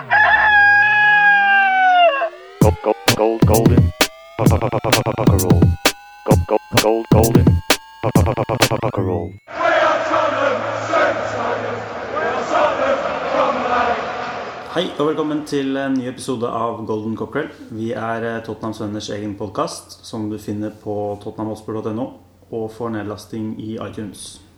Gold. Hei og velkommen til en ny episode av Golden Cockerel. Vi er eh, Tottenhams Venners egen podkast, som du finner på tottenhamhotspur.no og får nedlasting i iTunes.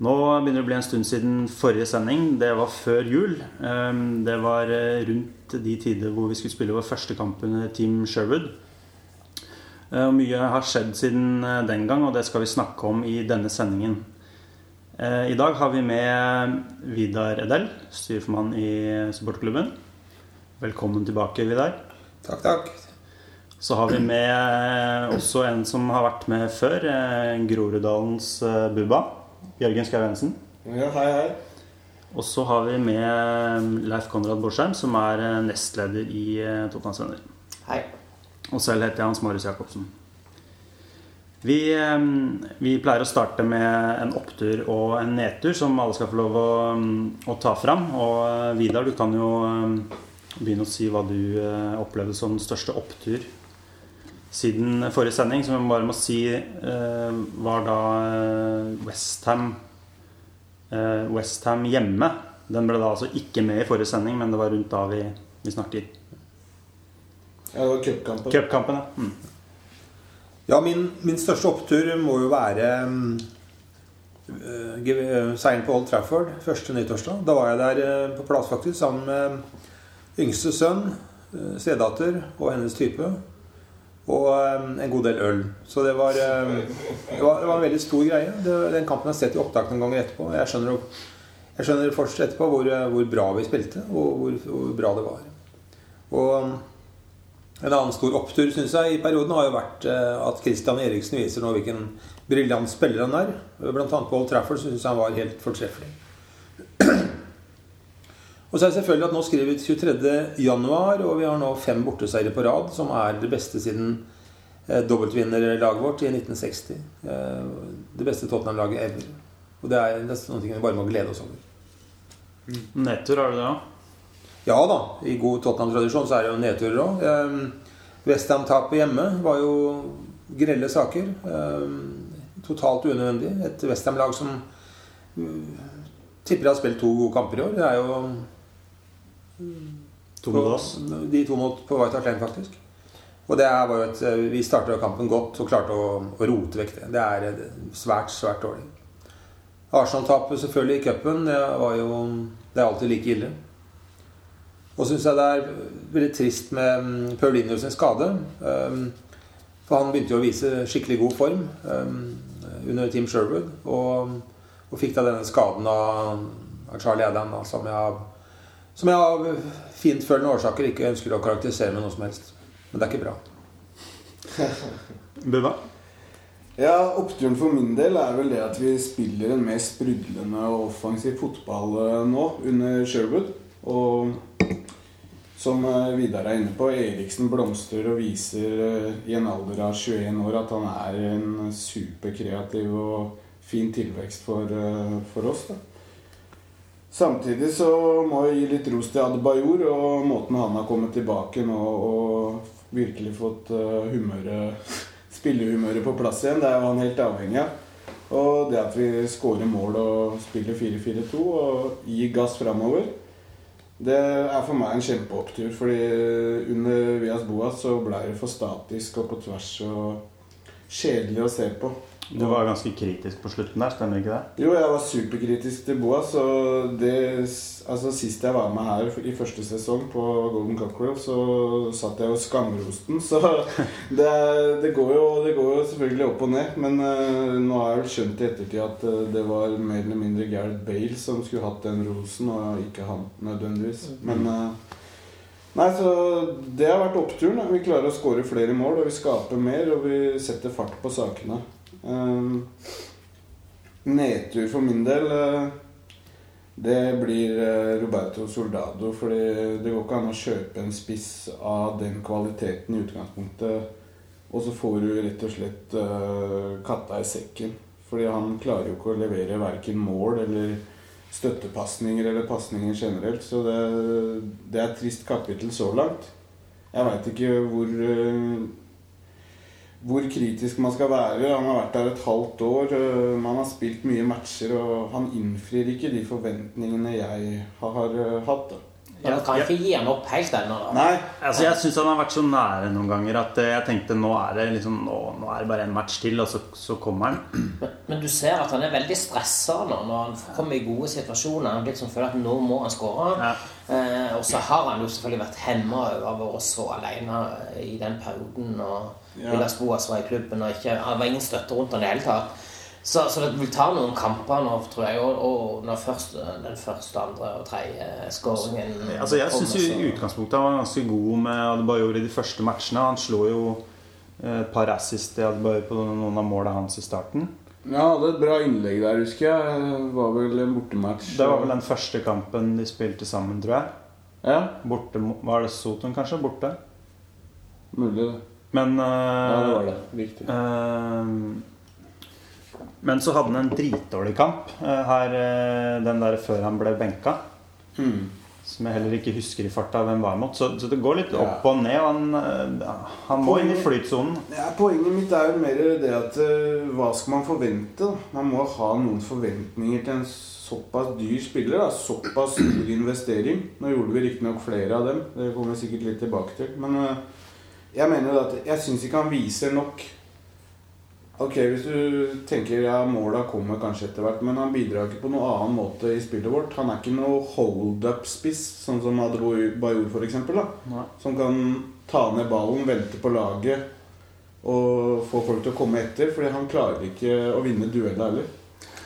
Nå begynner det å bli en stund siden forrige sending. Det var før jul. Ehm, Det var eh, rundt de tider hvor vi skulle spille vår første kamp under Team Sherwood. Eh, Og mye har skjedd siden eh, den gang, og det skal vi snakke om i denne sendingen. I dag har vi med Vidar Edel, styreformann i supportklubben. Velkommen tilbake, Vidar. Takk, takk. Så har vi med også en som har vært med før, Groruddalens Bubba. Jørgen Skau Jensen. Ja, hei, hei. Og så har vi med Leif Konrad Borsheim, som er eh, nestleder i eh, Tottenhams Venner. Hei. Og selv heter jeg Hans Marius Jacobsen. Vi, eh, vi pleier å starte med en opptur og en nedtur som alle skal få lov å, å ta fram. Og Vidar, du kan jo begynne å si hva du opplevde som den største opptur siden forrige sending, som jeg bare må si eh, var da Westham Westham hjemme. Den ble da altså ikke med i forrige sending, men det var rundt da vi, vi snakket. Ja, det var cupkampen. Cupkampen, ja. Mm. Ja, min, min største opptur må jo være eh, eh, seieren på Old Trafford første nyttårsdag. Da var jeg der eh, på plass faktisk sammen med yngste sønn, eh, stedatter og hennes type. Og eh, en god del øl. Så det var, eh, det var, det var en veldig stor greie. Det, den kampen har jeg sett i opptak noen ganger etterpå. Jeg skjønner, jeg skjønner først etterpå hvor, eh, hvor bra vi spilte, og hvor, hvor bra det var. Og mm, en annen stor opptur synes jeg, i perioden har jo vært eh, at Christian Eriksen viser nå hvilken briljant spiller han er. Blant annet på Old Trafford syns jeg han var helt fortreffelig. Og så er det selvfølgelig at nå skriver vi 23. januar, og vi har nå fem borteseiere på rad, som er det beste siden dobbeltvinnerlaget vårt i 1960. Eh, det beste Tottenham-laget ever. Og det er noen noe vi bare må glede oss over. Nedtur har du det òg? Ja da, i god Tottenham-tradisjon så er det jo nedturer òg. Westham-tapet hjemme var jo grelle saker. Eh, totalt unødvendig. Et Westham-lag som tipper tipper har spilt to gode kamper i år. Det er jo To mot oss. De to mot på White Hart Lane, faktisk. Og det var jo et, eh, Vi starta kampen godt og klarte å, å rote vekk det. Det er eh, svært, svært dårlig. Arsenal-tapet selvfølgelig i cupen. Det Det er alltid like ille. Og syns jeg det er veldig trist med mm, Paulinho sin skade. Um, For han begynte jo å vise skikkelig god form um, under Team Sherwood. Og, og fikk da denne skaden av, Charlie Adam, da, som jeg av fintfølende årsaker ikke ønsker å karakterisere med noe som helst. Men det er ikke bra. Bubba? Ja, Oppturen for min del er vel det at vi spiller en mer sprudlende og offensiv fotball eh, nå under Sherwood. Og som eh, Vidar er inne på, Eriksen blomstrer og viser eh, i en alder av 21 år at han er en superkreativ og fin tilvekst for, for oss. da. Samtidig så må jeg gi litt ros til Adebayor og måten han har kommet tilbake nå og virkelig fått eh, humøret spillehumøret på plass igjen. Det er jo han helt avhengig av. Og det at vi skårer mål og spiller 4-4-2 og gir gass framover, det er for meg en kjempeopptur. Fordi under Vias Boas så ble det for statisk og på tvers og kjedelig å se på. Du var ganske kritisk på slutten der, stemmer ikke det? Jo, jeg var superkritisk til Boas. Og det, altså, sist jeg var med her i første sesong på Golden Cockerel, så satt jeg og skamrosten. Så det, det, går jo, det går jo selvfølgelig opp og ned. Men uh, nå har jeg vel skjønt i ettertid at uh, det var mer eller mindre Gareth Bale som skulle hatt den rosen, og ikke han nødvendigvis. Men uh, Nei, så Det har vært oppturen. Vi klarer å skåre flere mål, og vi skaper mer, og vi setter fart på sakene. Um, nedtur for min del eh, Det blir eh, Roberto Soldado. Fordi det går ikke an å kjøpe en spiss av den kvaliteten i utgangspunktet, og så får du rett og slett eh, katta i sekken. Fordi han klarer jo ikke å levere verken mål eller støttepasninger eller pasninger generelt. Så det, det er et trist kapittel så langt. Jeg veit ikke hvor hvor kritisk man skal være. Han har vært der et halvt år. eh, Man har spilt mye matcher, og han innfrir ikke de forventningene jeg har eh, hatt. da. Ja, han kan ikke gi han opp helt ennå. Nei, Altså, jeg syns han har vært så nære noen ganger at eh, jeg tenkte nå er det liksom Nå, nå er det bare en match til, og så, så kommer han. Men, men du ser at han er veldig stressa nå når han kommer i gode situasjoner. Han liksom føler at nå må han skåre. Ja. Eh, og så har han jo selvfølgelig vært hemma av å være så alene i den perioden. Og Ja. Villas Boas var i klubben, og ikke, han var ingen støtte rundt han i det hele tatt. Så, så det vil ta noen kamper nå, tror jeg. Og, og når først, den første, andre og tredje skåringen Altså, jeg syns i utgangspunktet han var ganske god med Adebayor i de første matchene. Han slo jo eh, et par assist til Adebayor på noen av målene hans i starten. Ja, han hadde et bra innlegg der, husker jeg. Det var vel en bortematch. Det var vel den første kampen de spilte sammen, tror jeg. Ja, Borte, Var det Soton, kanskje? Borte? mulig det. Men Ja, eh, det var det. Riktig. eh, Men så hadde han en dritdårlig kamp eh, her eh, den der før han ble benka. Mm. Som jeg heller ikke husker i farta hvem var mot. Så, så det går litt opp og ned. Og han, eh, han må inn i flytsonen. Ja, Poenget mitt er jo mer det at hva skal man forvente? da? Man må ha noen forventninger til en såpass dyr spiller. da, Såpass stor investering. Nå gjorde vi riktignok flere av dem. Det kommer vi sikkert litt tilbake til. Men jeg mener at jeg syns ikke han viser nok. Ok, Hvis du tenker ja, måla kommer kanskje etter hvert, men han bidrar ikke på noen annen måte i spillet vårt. Han er ikke noe hold-up-spiss, sånn som Adebayor f.eks. Nei. Som kan ta ned ballen, vente på laget og få folk til å komme etter. Fordi han klarer ikke å vinne dueller heller.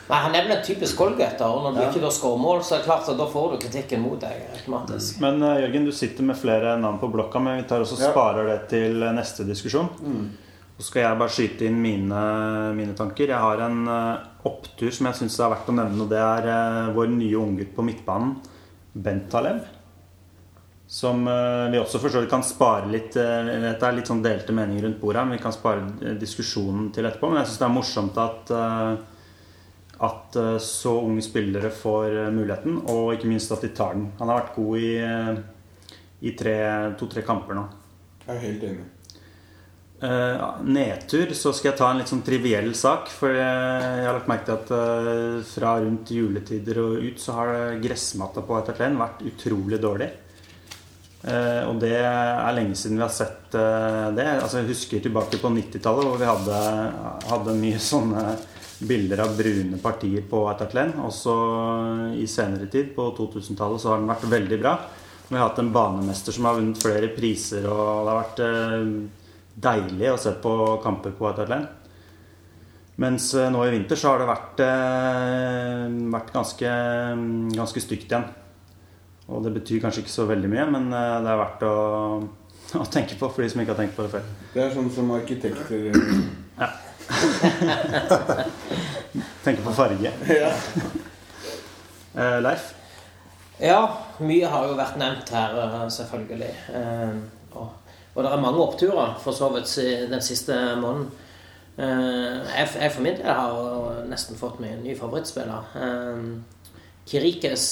Nei, Han er vel en typisk goalgetter, og når du Ja. ikke skårer mål, så er det klart at da får du kritikken mot deg automatisk. Men eh, Jørgen, du sitter med flere navn på blokka, men vi tar også Ja. sparer det til neste diskusjon. Så skal jeg bare skyte inn mine, mine tanker. Jeg har en eh, opptur som jeg syns er verdt å nevne. Og det er eh, vår nye unggutt på midtbanen, Bent Taleb. Som eh, vi også for så vidt kan spare litt Det er litt sånn delte meninger rundt bordet men vi kan spare diskusjonen til etterpå. Men jeg syns det er morsomt at at så unge spillere får muligheten, og ikke minst at de tar den. Han har vært god i, i tre- to-tre kamper nå. Jeg er helt enig. Eh, nedtur, så skal jeg ta en litt sånn triviell sak. For jeg, jeg har lagt merke til at uh, fra rundt juletider og ut så har gressmatta på Etatlen vært utrolig dårlig. Uh, og det er lenge siden vi har sett det. Altså, jeg husker tilbake på 90-tallet hvor vi hadde, hadde mye sånne bilder av brune partier på Etertlen. Også i senere tid, på 2000-tallet, så har den vært veldig bra. Vi har hatt en banemester som har vunnet flere priser, og det har vært deilig å se på kamper på Etertlen. Mens eh, nå i vinter så har det vært, eh, vært ganske, ganske stygt igjen. Og det betyr kanskje ikke så veldig mye, men eh, det er verdt å, å tenke på for de som ikke har tenkt på det før. Det er sånn som arkitekter gjør. tenker på farge. ja. Eh, Leif? Ja, mye har jo vært nevnt her, selvfølgelig. Eh, Og, og det er mange oppturer, for så vidt, den siste måneden. Eh, Jeg, for min del har nesten fått meg en ny favorittspiller. Eh, Kirikes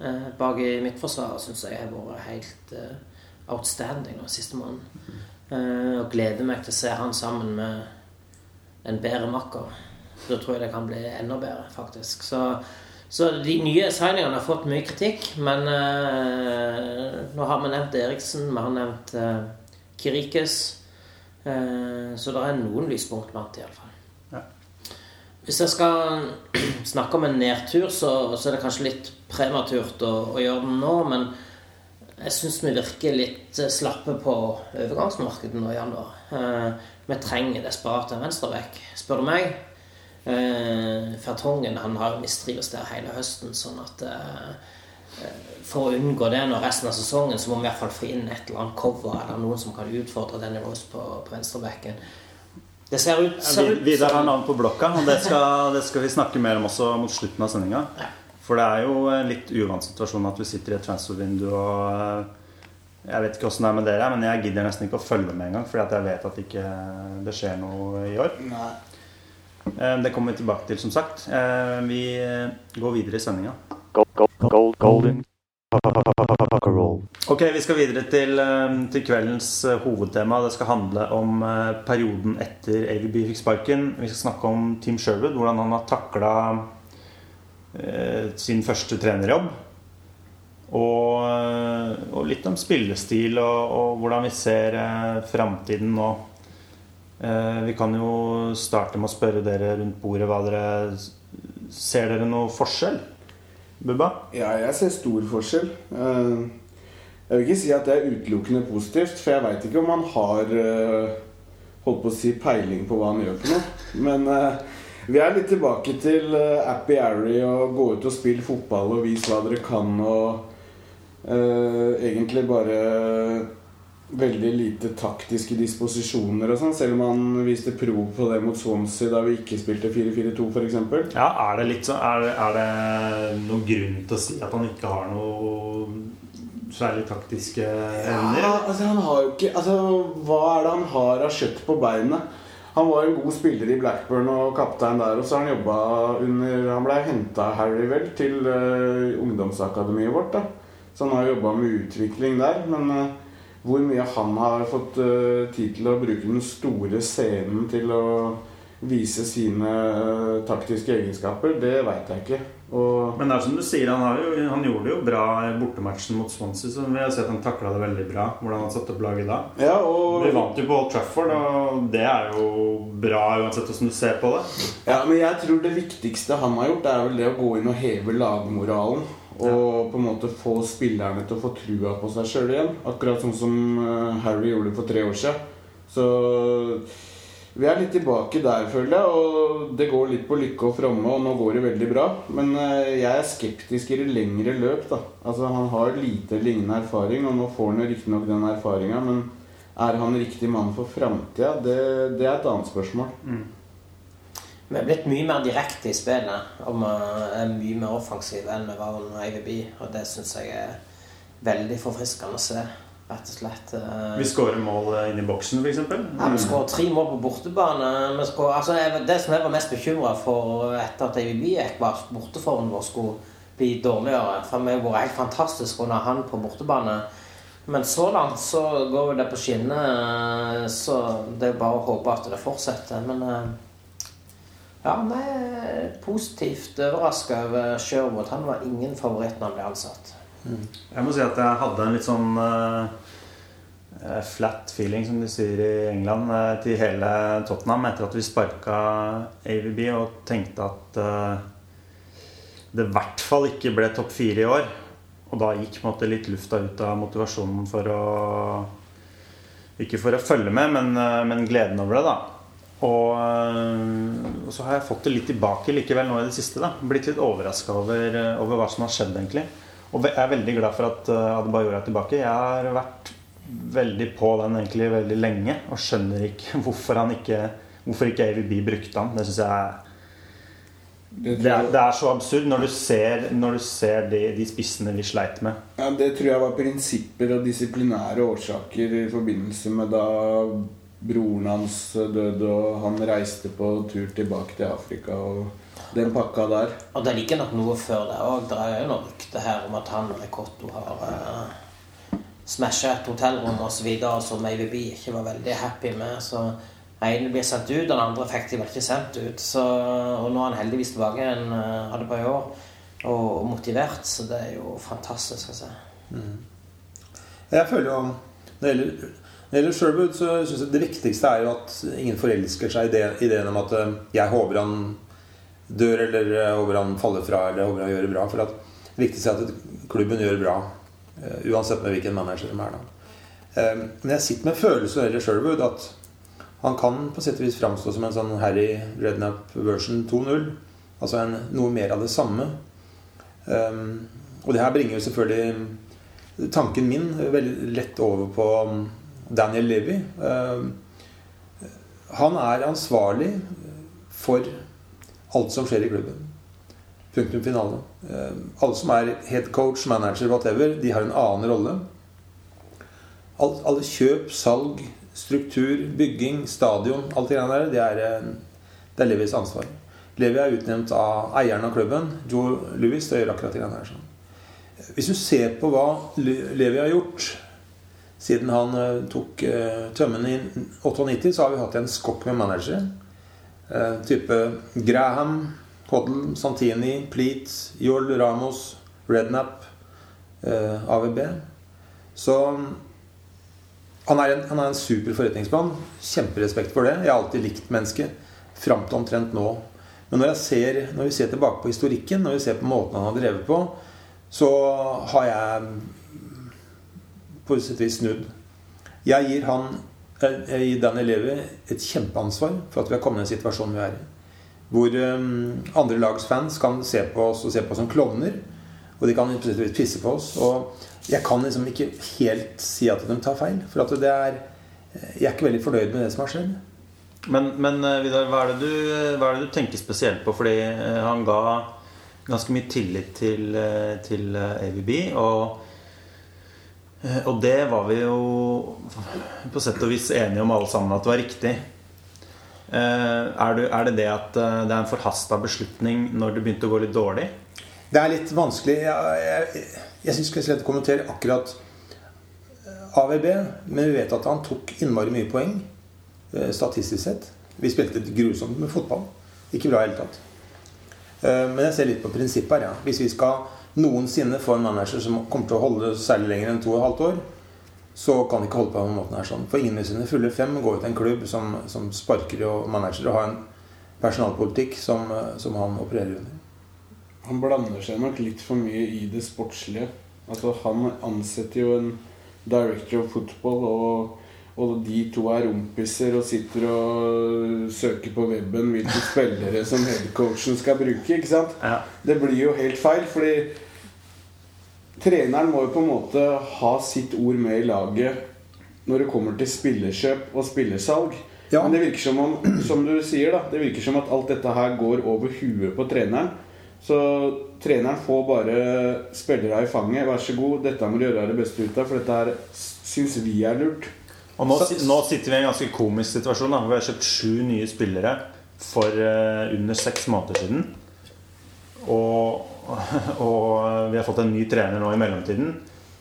eh, bak i midtforsvaret syns jeg har vært helt outstanding den siste måneden. Og gleder meg til å se han sammen med en bedre makker. Da tror jeg det kan bli enda bedre, faktisk. Så, så de nye signingene har fått mye kritikk, men uh, nå har vi nevnt Eriksen, vi har nevnt eh, Kirikes. Eh, så det er noen lyspunkt blant, iallfall. Ja. Hvis jeg skal snakke om en nedtur, så, så er det kanskje litt prematurt å, å gjøre den nå, men jeg syns vi virker litt eh, slappe på overgangsmarkedet nå i januar. Eh, vi trenger desperat en venstreback, spør du meg. Eh, Fertongen han har mistrives der hele høsten, sånn at eh, For å unngå det når resten av sesongen, så må vi i hvert fall få inn et eller annet cover eller noen som kan utfordre Danny Rose på, på venstrebacken. Det ser ut, ser ut Vidar har navn på blokka, og det skal, det skal vi snakke mer om også mot slutten av sendinga. For det er jo en litt uvant situasjon at vi sitter i et transfervindu og eh, Jeg vet ikke åssen det er med dere, men jeg gidder nesten ikke å følge med engang, fordi at jeg vet at ikke det skjer noe i år. Nei. Eh, Det kommer vi tilbake til, som sagt. Eh, Vi går videre i sendinga. Go, gold, golden. Ok, vi skal videre til, eh, til kveldens eh, hovedtema. Det skal handle om eh, perioden etter AVB fikk sparken. Vi skal snakke om Team Sherwood, hvordan han har takla sin første trenerjobb. Og, eh, og litt om spillestil og, og hvordan vi ser eh, framtiden nå. Eh, vi kan jo starte med å spørre dere rundt bordet hva dere Ser dere noe forskjell? Bubba? Ja, jeg ser stor forskjell. Eh, Jeg vil ikke si at det er utelukkende positivt, for jeg veit ikke om han har eh, holdt på å si peiling på hva han gjør for noe. Men eh, vi er litt tilbake til Appy Arry og gå ut og spille fotball og vise hva dere kan og egentlig bare veldig lite taktiske disposisjoner og sånn, selv om han viste prov på det mot Swansea da vi ikke spilte 4-4-2 f.eks. Ja, er det litt sånn er, er det noen grunn til å si at han ikke har noe særlig taktiske evner? Ja, altså han har jo ikke Altså, hva er det han har av kjøtt på beinet? Han var en god spiller i Blackburn og kaptein der, og så har han jobba under Han ble henta av Harry, vel, til uh, ungdomsakademiet vårt, da. Så han har jobba med utvikling der. Men eh, hvor mye han har fått eh, tid til å bruke den store scenen til å vise sine eh, taktiske egenskaper, det veit jeg ikke. Og Men det er som du sier, han, har jo, han gjorde det jo bra i bortematchen mot Swansea. Så vi har sett han takla det veldig bra. Hvordan han satte opp laget da. ja, og Vi vant jo på Old Trafford, og det er jo bra uansett hvordan du ser på det. Ja, men jeg tror det viktigste han har gjort, er vel det å gå inn og heve lagmoralen. Og på en måte få spillerne til å få trua på seg sjøl igjen. Akkurat sånn som eh, Harry gjorde for tre år siden. Så vi er litt tilbake der, føler jeg. Og det går litt på lykke og fromme, og nå går det veldig bra. Men eh, jeg er skeptisk i det lengre løp, da. Altså, han har lite lignende erfaring, og nå får han jo riktignok den erfaringa, men er han riktig mann for framtida? Det, det er et annet spørsmål. Vi er blitt mye mer direkte i spillet og vi er mye mer offensive enn vi var under AVB. Og det syns jeg er veldig forfriskende å se, rett og slett. Eh, Vi skårer mål inn i boksen, f.eks. Ja, Vi skårer tre mål på bortebane. Vi skåret- altså, det som jeg var mest bekymra for etter at AVB gikk, var borteformen vår skulle bli dårligere. For vi har vært helt fantastisk under han på bortebane. Men så langt så går det på skinner, så det er bare å håpe at det fortsetter. Men eh, ja, vi er positivt overraska over Sherwood. Han var ingen favoritt når han ble ansatt. Jeg må si at jeg hadde en litt sånn uh, flat feeling, som de sier i England, uh, til hele Tottenham etter at vi sparka AVB og tenkte at uh, det i hvert fall ikke ble topp fire i år. Og da gikk måte litt lufta ut av motivasjonen for å Ikke for å følge med, men, men gleden over det, da. Og, eh, og så har jeg fått det litt tilbake likevel nå i det siste. da Blitt litt overraska over, eh, over hva som har skjedd, egentlig. Og jeg er veldig glad for at uh, Adebayor er tilbake. Jeg har vært veldig på den egentlig veldig lenge og skjønner ikke hvorfor han ikke Hvorfor ikke AVB brukte han. Det syns jeg er Det det er, det er så absurd når du ser, når du ser de, de spissene vi sleit med. Ja, Det tror jeg var prinsipper og disiplinære årsaker i forbindelse med da broren hans døde og han reiste på tur tilbake til Afrika og den pakka der. Og det ligger nok noe før det òg. Det er jo noe rykte her om at han og Rekotto har uh, smasha et hotellrom osv. som AVB ikke var veldig happy med. Så den ene blir sendt ut, den andre fikk de vel ikke sendt ut. Så, og nå er han heldigvis tilbake igjen, uh, hadde på i år, og, og motivert. Så det er jo fantastisk å se. Jeg føler jo Når det gjelder, når gjelder Sherwood, så synes jeg det viktigste er jo at ingen forelsker seg i ideen om at eh, jeg håper han dør, eller håper han faller fra, eller håper han gjør det bra. For det viktigste er at klubben gjør det bra. eh, Uansett med hvilken manager som er da. Eh, Men jeg sitter med følelsen når det Sherwood, at han kan på sett og vis framstå som en sånn Harry Rednap version 2.0. Altså en, noe mer av det samme. Um, og det her bringer jo selvfølgelig tanken min veldig lett over på Daniel Levy. Um, han er ansvarlig for alt som skjer i klubben. Punktum finale. Um, alle som er head coach, manager, whatever, de har en annen rolle. Alt, alle kjøp, salg, struktur, bygging, stadion, alt det der, det er, eh, Det er Levis ansvar. Levi er utnevnt av eieren av klubben, Joe Louis, til gjør akkurat det her. Sånn. Hvis du ser på hva Le- Levi har gjort siden han eh, tok tømmene tømmen i 98, så har vi hatt en skokk med managere. Eh, type Graham, Hoddle, Santini, Pleat, Joel Ramos, Rednap, eh, AVB. Så han er, en, han er en super forretningsmann. Kjemperespekt for det. Jeg har alltid likt mennesket. Fram til omtrent nå. Men når, ser, når vi ser tilbake på historikken, når vi ser på måten han har drevet på, så har jeg på sett vis snudd. Jeg gir han eh, jeg gir den eleven et kjempeansvar for at vi har kommet i den situasjonen vi er i. Hvor um, andre lags fans kan se på oss og se på oss som klovner. Og de kan pisse på oss. Og jeg kan liksom ikke helt si at de tar feil. For at det er Jeg er ikke veldig fornøyd med det som har skjedd. Men, men eh, Vidar, hva er, det du, er det du tenker spesielt på? Fordi eh, han ga ganske mye tillit til, eh, til eh, AVB. Og, eh, og det var vi jo på sett og vis enige om alle sammen at det var riktig. Eh, Er, det det at eh, det er en forhasta beslutning når det begynte å gå litt dårlig? Det er litt vanskelig Jeg, jeg, jeg syns ikke jeg kommentere akkurat AVB, men vi vet at han tok innmari mye poeng eh, statistisk sett. Vi spilte grusomt med fotball. Ikke bra i det hele tatt. Eh, Men jeg ser litt på prinsippet her. Ja. Hvis vi skal noensinne få en manager som kommer til å holde særlig lenger enn to og et halvt år, så kan de ikke holde på den måten her sånn. For ingen med sine fulle fem går til en klubb som, som sparker og manager og har en personalpolitikk som, som han opererer under. Han blander seg nok litt for mye i det sportslige. Altså, han ansetter jo en director of football, og, og de to er rompiser og sitter og søker på weben hvilke spillere som headcoachen skal bruke. ikke sant? Ja. Det blir jo helt feil, fordi treneren må jo på en måte ha sitt ord med i laget når det kommer til spillerkjøp og spillersalg. Ja. Men det virker som om, som du sier da, det virker som at alt dette her går over huet på treneren. Så treneren får bare spillere i fanget. Vær så god, dette må du gjøre det beste ut av, for dette her syns vi er lurt. Og nå, nå sitter vi i en ganske komisk situasjon. Da. Vi har kjøpt sju nye spillere for uh, under seks måneder siden. Og, og vi har fått en ny trener nå i mellomtiden.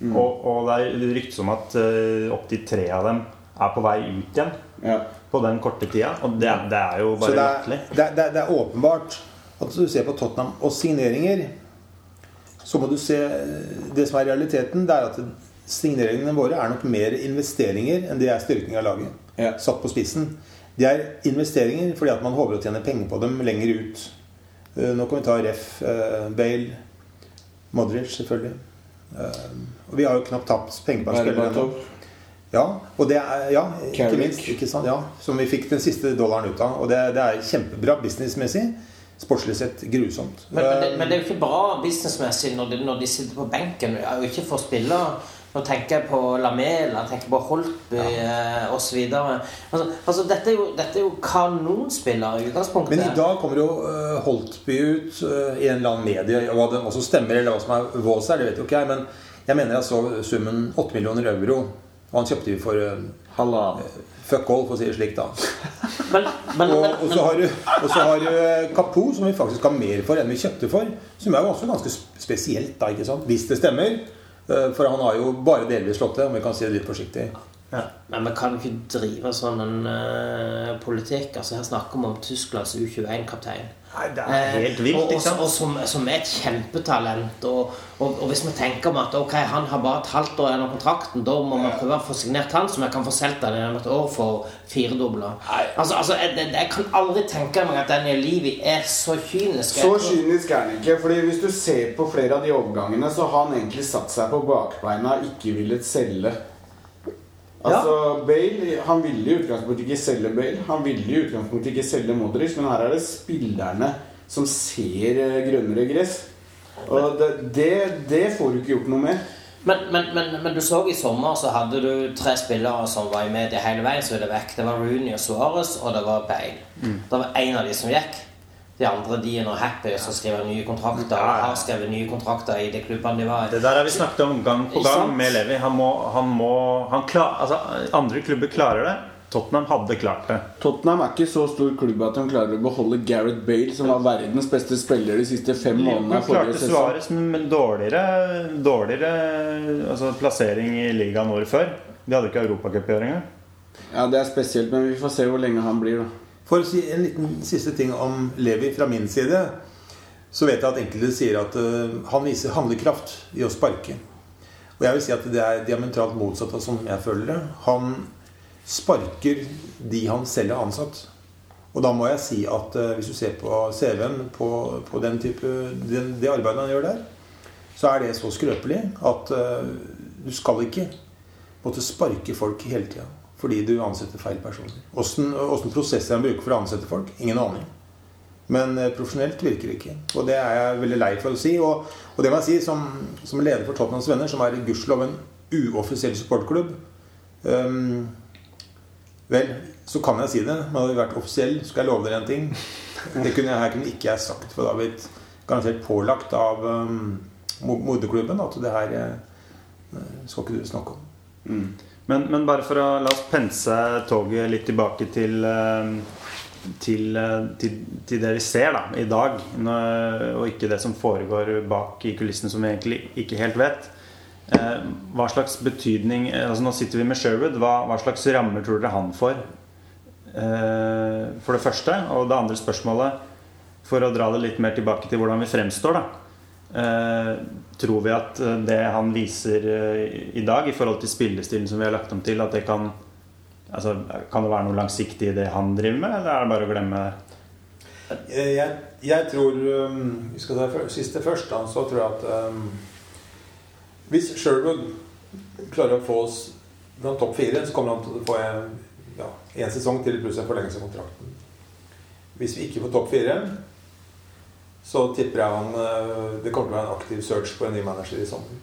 Og, og det er ryktes om at uh, opptil tre av dem er på vei ut igjen Ja. på den korte tida. Og det, det er jo bare latterlig. er, det, det, det er åpenbart at du ser på Tottenham og signeringer, så må du se Det som er realiteten, det er at signeringene våre er nok mer investeringer enn det er styrking av laget. Ja. Satt på spissen. De er investeringer fordi at man håper å tjene penger på dem lenger ut. Eh, Nå kan vi ta Ref, eh, Bale, Modric selvfølgelig. Eh, Og vi har jo knapt tapt penger på spillere ennå. Ja, og det er, ja, ikke minst. Ikke sant? Ja, som vi fikk den siste dollaren ut av. Og det, det er kjempebra businessmessig. Sportslig sett grusomt. Men, men, det, men det er jo ikke bra businessmessig når de, når de sitter på benken. og ikke får spillere. Nå tenker jeg på Lamela, tenker på Holtby ja. osv. Altså, altså, dette, er jo, dette er jo kanonspillere i utgangspunktet. men i dag kommer jo eh, Holtby ut eh, i en eller annen medie. og Hva det også stemmer, eller hva som er vås her, det vet jo ikke jeg. Men jeg mener jeg så summen 8 millioner euro. Og han kjøpte vi for eh, fuck all, for å si det slik, da. Men, men, Og, og så har du, og så har du Kapo, som vi faktisk har mer for enn vi kjøpte for. Som er jo også ganske spesielt, da, ikke sant? hvis det stemmer. Eh, For han har jo bare delvis slått det, om vi kan si det litt forsiktig. men vi kan jo ikke drive sånn en uh, politikk. Altså Her snakker vi om Tysklands U21-kaptein. Nei, det er helt vilt, og, og, ikke sant? og som, som er et kjempetalent. Og, og, og hvis vi tenker om at ok, han har bare et halvt år igjen av kontrakten, da må vi prøve å få signert han, så vi kan få solgt han gjennom et år for firedobla. Altså, altså, jeg, jeg, jeg kan aldri tenke meg at Daniel Levi er så kynisk. Så kynisk er han ikke. fordi Hvis du ser på flere av de overgangene, så har han egentlig satt seg på bakbeina og ikke villet selge. Altså, Bale han ville i utgangspunktet ikke selge Bale. Han ville i utgangspunktet ikke selge Modric, men her er det spillerne som ser eh, grønnere gress. Og det, det, det får du ikke gjort noe med. Men, men, men, men du så i sommer så hadde du tre spillere som var i media hele veien, så det vekk. Det var Rooney og Suárez, og det var Bale. Det var én av de som gikk. De andre de er nå happy og så skriver nye kontrakter. Og har skrevet nye kontrakter i de klubbene de var i. Det der har vi snakket om gang på gang med Levi. Han må, han må han klar, altså, Andre klubber klarer det. Tottenham hadde klart det. Tottenham er ikke så stor klubb at de klarer å beholde Gareth Bale, som var verdens beste spiller de siste fem månedene av klarte svaret som men dårligere, dårligere altså plassering i ligaen året før. De hadde ikke europacup i år engang. Ja, Det er spesielt, men vi får se hvor lenge han blir, da. For å si en liten siste ting om Levi fra min side, så vet jeg at enkelte sier at eh, han viser handlekraft i å sparke. Og jeg vil si at det er diametralt motsatt av som jeg føler det. Han sparker de han selv har ansatt. Og da må jeg si at eh, hvis du ser på CV-en på, på den type, den, det arbeidet han gjør der, så er det så skrøpelig at eh, du skal ikke måtte sparke folk hele tida fordi du ansetter feil personer. Åssen prosesser han bruker for å ansette folk, ingen aning. Men eh, profesjonelt virker det ikke. Og det er jeg veldig lei for å si. Og, og det må jeg si som, som leder for Tottenhams Venner, som er gudskjelov en uoffisiell supportklubb um, Vel, så kan jeg si det. Men hadde vi vært offisiell, skal jeg love dere en ting. Det kunne jeg, kunne ikke jeg sagt, for da hadde blitt garantert pålagt av um, moderklubben at det her eh, skal ikke du snakke om. Men, men bare for å la oss pense toget litt tilbake til eh, til, eh, til, til det vi ser da, i dag, og ikke det som foregår bak i kulissene, som vi egentlig ikke helt vet. Eh, hva slags betydning altså Nå sitter vi med Sherwood. Hva, hva slags rammer tror dere han får? For det første. Og det andre spørsmålet, for å dra det litt mer tilbake til hvordan vi fremstår, da. Eh, tror vi at eh, det han viser eh, i dag i forhold til spillestilen som vi har lagt om til, at det kan altså, Kan det være noe langsiktig i det han driver med, eller er det bare å glemme det? Jeg, jeg tror um, Vi skal ta siste først. Da, så tror jeg at um, hvis Sherwood klarer å få oss blant topp fire, så kommer han til å få en, ja, en sesong til pluss en forlengelse av kontrakten. Hvis vi ikke får topp fire, så tipper jeg han uh, det kommer til å være en aktiv search på en ny manager i sommer.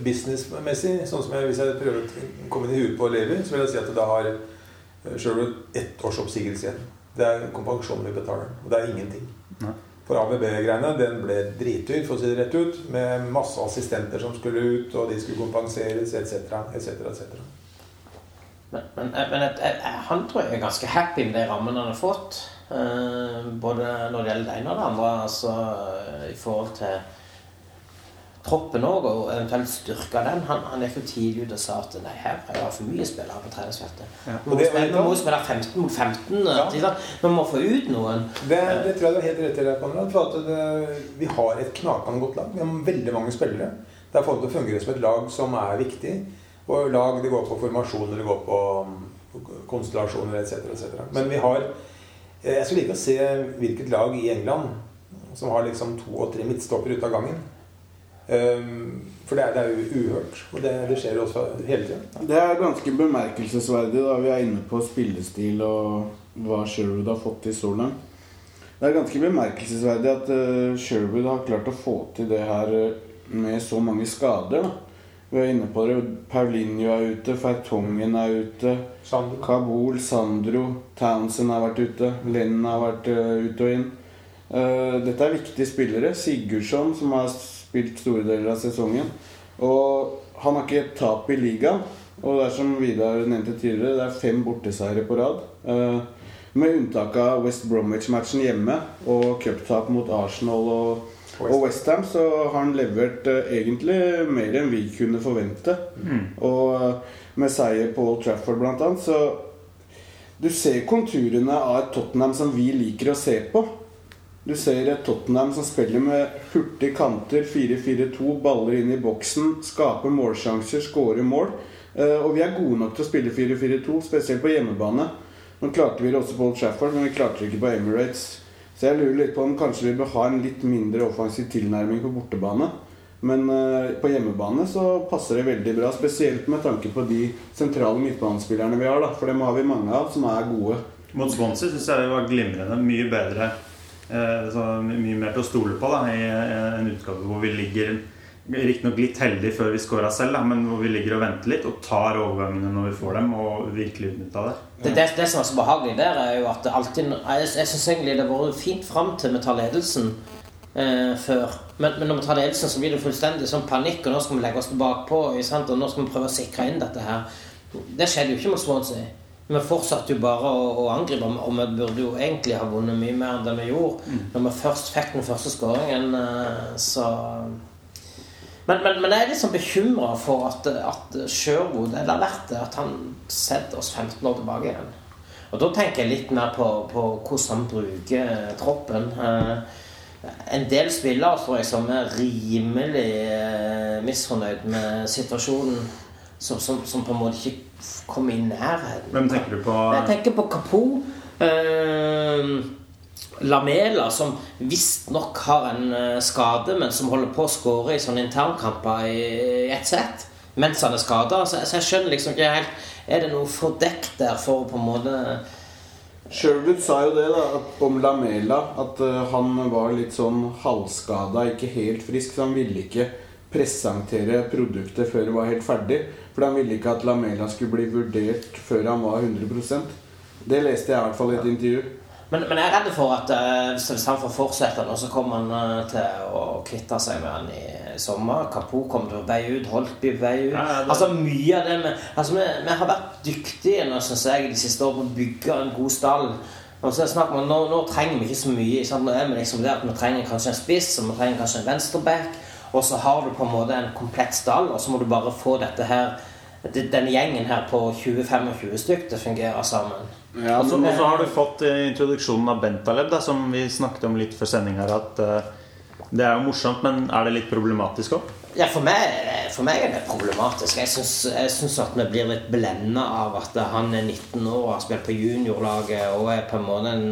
Businessmessig, sånn som jeg, hvis jeg prøver å komme inn i huet på Levi, så vil jeg si at da har eh, Sherwood ett års oppsigelse igjen. Det er kompensasjonen vi betaler. Og det er ingenting. Nei. For ABB-greiene den ble dritdyr, for å si det rett ut. Med masse assistenter som skulle ut, og de skulle kompenseres, etc. etc., etc. Men, men, men et, et, han tror jeg er ganske happy med de rammene han har fått. Eh, både når det gjelder det ene og det andre. Altså i forhold til troppen òg, og eventuelt styrke den. Han, han gikk jo tidlig ut og sa at nei, her er det for mye spillere på treningsfeltet. Ja. Vi må, spille- må spille 15 mot 15. Ja. ikke? Vi må få ut noen. Det, det tror jeg du har helt rett i, Konrad. For det, vi har et knakende godt lag. Vi har veldig mange spillere. Det er fått til å fungere som et lag som er viktig. Og lag det går på formasjoner, det går på um, konstellasjoner etc. etc. Men vi har eh, Jeg skulle like å se hvilket lag i England som har liksom to og tre midtstoppere ute av gangen. Um, for det er, det er jo uhørt. Og det, det skjer også hele tida. Det er ganske bemerkelsesverdig da vi er inne på spillestil og hva Sherwood har fått til så. Det er ganske bemerkelsesverdig at eh, Sherwood har klart å få til det her eh, med så mange skader. da. Vi er inne på det. Paulinho er ute, Fertongen er ute. Sandro. Kabul, Sandro, Townsend har vært ute. Lennon har vært uh, ute og inn. Uh, dette er viktige spillere. Sigurdsson, som har spilt store deler av sesongen. Og han har ikke et tap i ligaen. Og det er som Vidar nevnte tidligere, det er fem borteseiere på rad. Uh, med unntak av West Bromwich-matchen hjemme og cuptap mot Arsenal og, og Westham, så har han levert eh, egentlig mer enn vi kunne forvente. Og eh, med seier på Old Trafford blant annet, så Du ser konturene av et Tottenham som vi liker å se på. Du ser et Tottenham som spiller med hurtige kanter, 4-4-2, baller inn i boksen, skaper målsjanser, skårer mål. Eh, Og vi er gode nok til å spille 4-4-2, spesielt på hjemmebane. Nå klarte vi det også på Old Trafford, men vi klarte det ikke på Emirates. Så jeg lurer litt på om kanskje vi bør ha en litt mindre offensiv tilnærming på bortebane. Men eh, på hjemmebane så passer det veldig bra, spesielt med tanke på de sentrale midtbanespillerne vi har. da, For dem har vi mange av som er gode. Mot Swansea syns jeg det var glimrende. Mye bedre. Eh, mye mer til å stole på da, i eh, en utgave hvor vi ligger Riktignok litt heldig før vi scora selv, da, men hvor vi ligger og venter litt og tar overgangene når vi får dem, og virkelig utnytta det. Det, det, det som er så behagelig der, er jo at det alltid Jeg, jeg syns egentlig det har vært fint fram til vi tar ledelsen eh, før. Men, men når vi tar ledelsen, så blir det fullstendig sånn panikk, og nå skal vi legge oss tilbake på, sant? og nå skal vi prøve å sikre inn dette her. Det skjedde jo ikke mot Swansea. Vi fortsatte jo bare å, å angripe, og vi burde jo egentlig ha vunnet mye mer enn det vi gjorde. Når vi først fikk den første skåringen, eh, så men, men, men jeg er sånn bekymra for at, at Sherwood Eller vært det at han setter oss 15 år tilbake igjen. Og da tenker jeg litt mer på, på hvordan han bruker troppen. Eh, en del spillere tror jeg som er rimelig eh, misfornøyd med situasjonen. Som, som, som på en måte ikke kommer i nærheten. Hvem tenker du på? Jeg tenker på Kapo. Eh, Lamela, som visstnok har en eh, skade, men som holder på å skåre i sånne internkamper i, i ett sett mens han er skada. Så, så jeg skjønner liksom ikke helt Er det noe fordekt der for på en måte Sherwood sa jo det da, om Lamela, at eh, han var litt sånn halvskada, ikke helt frisk. Så han ville ikke presentere produktet før det var helt ferdig. For han ville ikke at Lamela skulle bli vurdert før han var 100% Det leste jeg i hvert fall i et intervju. Men, men jeg er redd for at eh, hvis han får fortsette nå, så kommer han uh, til å kvitte seg med han i sommer. Kapo kommer til å veie ut, Holtby veier ut. Ja, ja, det- Altså mye av det med, altså, vi, vi har vært dyktige nå, synes jeg, de siste årene på å bygge en god stall. Og så snakker at nå, nå trenger vi ikke så mye. Sant? Nå er vi liksom der at Vi trenger kanskje en spiss, og vi trenger kanskje en venstreback. Og så har du på en måte en komplett stall, og så må du bare få dette her denne gjengen her på 20-25 stykk til å fungere sammen. Ja, Og så og så har du fått eh, introduksjonen av Bentaleb, da, som vi snakket om litt før sending her. At uh, det er jo morsomt, men er det litt problematisk òg? Ja, for meg, for meg er det problematisk. Jeg syns, at vi blir litt blenda av at han er 19 år og har spilt på juniorlaget og er på en måte en,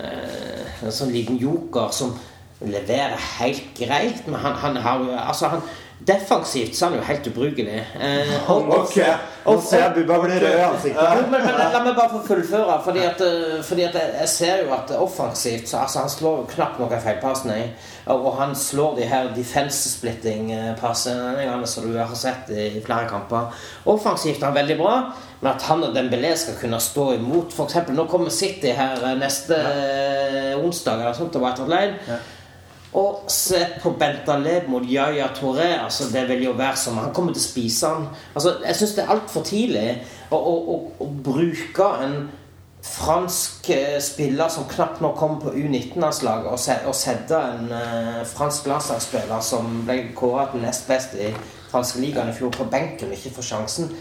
eh, en sånn liten joker som leverer helt greit. Men han, han har Altså, han Defensivt så er han jo helt ubrukelig. Eh, og- Ok, nå ser jeg Bubba blir rød i ansiktet. men, men, men la meg bare få fullføre. Fordi at, eh, fordi at jeg, jeg ser jo at offensivt så altså, Han slår jo knapt noen feilpasning. Og, og han slår de her defense-splitting-passene som du har sett i, i flere kamper. Offensivt er han veldig bra. Men at han og Dembélé skal kunne stå imot eksempel, Nå kommer City her eh, neste ja. onsdag eller sånt til White Hart Lane. Og se på Bentaleb mot Yaya Touré. Altså, det vil jo være som Han kommer til å spise han. Altså, jeg syns det er altfor tidlig å, å, å, å bruke en fransk eh, spiller som knapt nok kommer på U19-landslaget, og, se, og sette en uh, fransk landslagsspiller som ble kåret til nest best i franske ligaen i fjor, på benken og ikke får sjansen.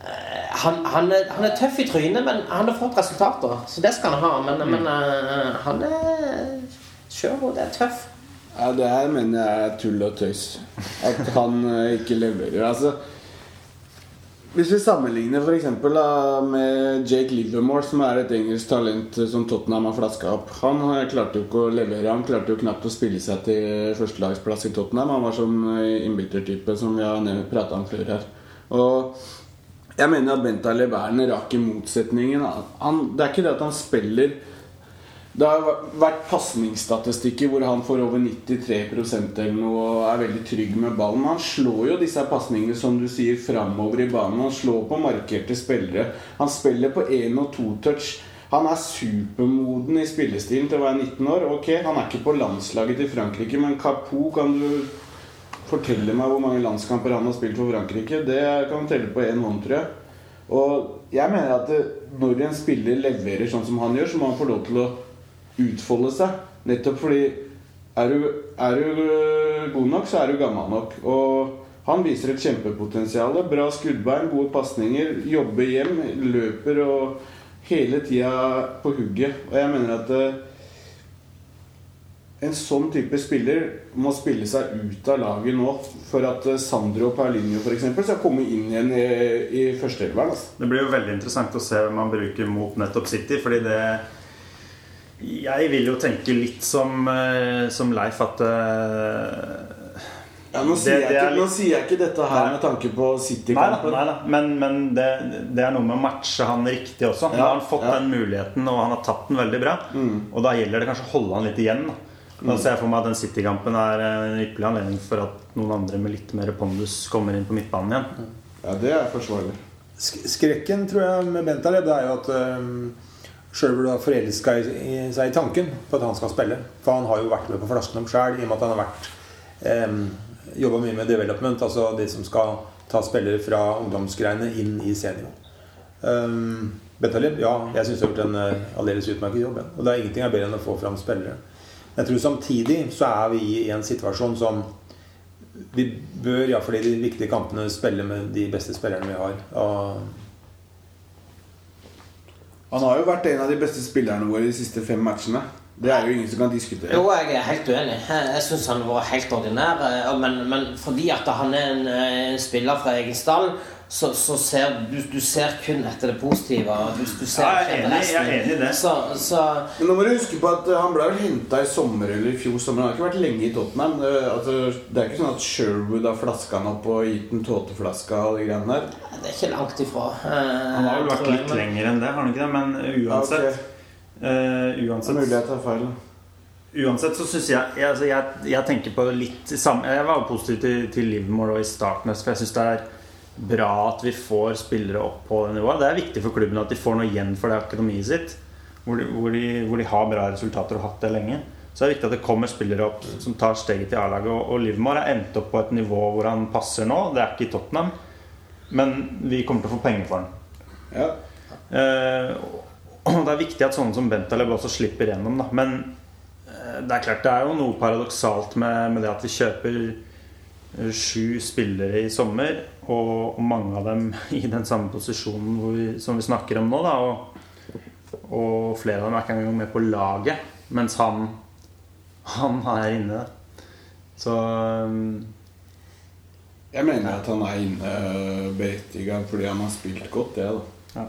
Eh, Han, han, er, han er tøff i trynet, men han har fått resultater. Så det skal han ha. Men, men uh, han er Sure, det er tøff. Ja, det her mener jeg er tull og tøys. At han eh, ikke leverer. Altså Hvis vi sammenligner for eksempel, med Jake Livermore, som er et engelsk talent eh, som Tottenham har flaska opp. Han eh, klarte jo ikke å levere. Han klarte jo knapt å spille seg til førstelagsplass i Tottenham. Han var eh, innbyttertype som vi har prata om før her. Og jeg mener at Benta er rak i motsetningen. Han, det er ikke det at han spiller det har vært pasningsstatistikker hvor han får over 93 eller noe og er veldig trygg med ballen. Han slår jo disse pasningene som du sier framover i banen. Han slår på markerte spillere. Han spiller på én og to touch. Han er supermoden i spillestilen til å være 19 år. Ok, Han er ikke på landslaget til Frankrike, men Capo kan du fortelle meg hvor mange landskamper han har spilt for Frankrike? Det kan du telle på én hånd, tror jeg. Og jeg mener at når en spiller leverer sånn som han gjør, så må han få lov til å utfolde seg. Nettopp fordi er du, er du øh, god nok, så er du gammel nok. Og han viser et kjempepotensial. Bra skuddbein, gode pasninger, jobber hjem, løper og hele tida på hugget. Og jeg mener at eh, en sånn type spiller må spille seg ut av laget nå for at Sandro og Paulinho eksempel, skal komme inn igjen i, i førsteelveren. Altså. Det blir jo veldig interessant å se hvem man bruker mot nettopp City, fordi det Jeg vil jo tenke litt som, eh, som Leif at eh, Ja, nå, sier det er ikke, nå sier jeg ikke dette her Nei. med tanke på City-kampen. nei da. Men, men det, det er noe med å matche han riktig også. Nå Ja, har han fått ja. den muligheten, og han har tatt den veldig bra. Og da gjelder det kanskje å holde han litt igjen. Da, da ser jeg for meg at den City-kampen er en ypperlig anledning for at noen andre med litt mer pondus kommer inn på midtbanen igjen. Ja, det er forsvarlig. Skrekken tror jeg med Bentaleb det er jo at um, Sherwood har forelska seg i tanken på at han skal spille. For han har jo vært med på flasken om sjæl, i og med at han har vært eh, jobba mye med development. Altså de som skal ta spillere fra ungdomsgreiene inn i senior. Um, Bentaleb, ja, jeg syns har gjort en uh, aldeles utmerket jobb. Og det er ingenting er bedre enn å få fram spillere. Men Jeg tror samtidig så er vi i en situasjon som vi bør iallfall i de viktige kampene spille med de beste spillerne vi har. Og Han har jo vært en av de beste spillerne våre de siste fem matchene. Det er jo ingen som kan diskutere. Jo, jeg er helt uenig. Jeg, syns han var helt ordinær. eh, Men, men fordi at han er en, en spiller fra egen stall, så, så ser du, du ser kun etter det positive. Du, du ser Ja, jeg er enig, jeg er enig i det. Så, så Men nå må du huske på at eh, han ble vel henta i sommer eller i fjor sommer. Han har ikke vært lenge i Tottenham. Altså, det er ikke sånn at Sherwood har flaska han opp og gitt en tåteflaske og de greiene der. det er ikke langt ifra. Eh, Han har vel vært litt men- lenger enn det, har han ikke det? Men uansett Ja, okay. uh, er mulig Uansett, jeg tar feil. uansett så syns jeg, jeg, altså jeg Jeg tenker på litt samme Jeg var positiv til, til Livermore og i starten, for jeg syns det er bra at vi får spillere opp på det nivået. Det er viktig for klubben at de får noe igjen for det akademiet sitt, hvor de, hvor de, hvor de har bra resultater og har hatt det lenge. Så det er viktig at det kommer spillere opp som tar steget til A-laget. Og, og Livermore har endt opp på et nivå hvor han passer nå. Det er ikke i Tottenham, men vi kommer til å få penger for han. Ja. Eh, og det er viktig at sånne som Bentaleb også slipper gjennom. Da. Men eh, det er klart det er jo noe paradoksalt med, med det at vi kjøper eh, sju spillere i sommer, og, mange av dem i den samme posisjonen vi, som vi snakker om nå. Da, og, og flere av dem er ikke engang med på laget, mens han, han er inne. Så um, Jeg mener at han er inne uh, berettiga fordi han har spilt godt, det, da.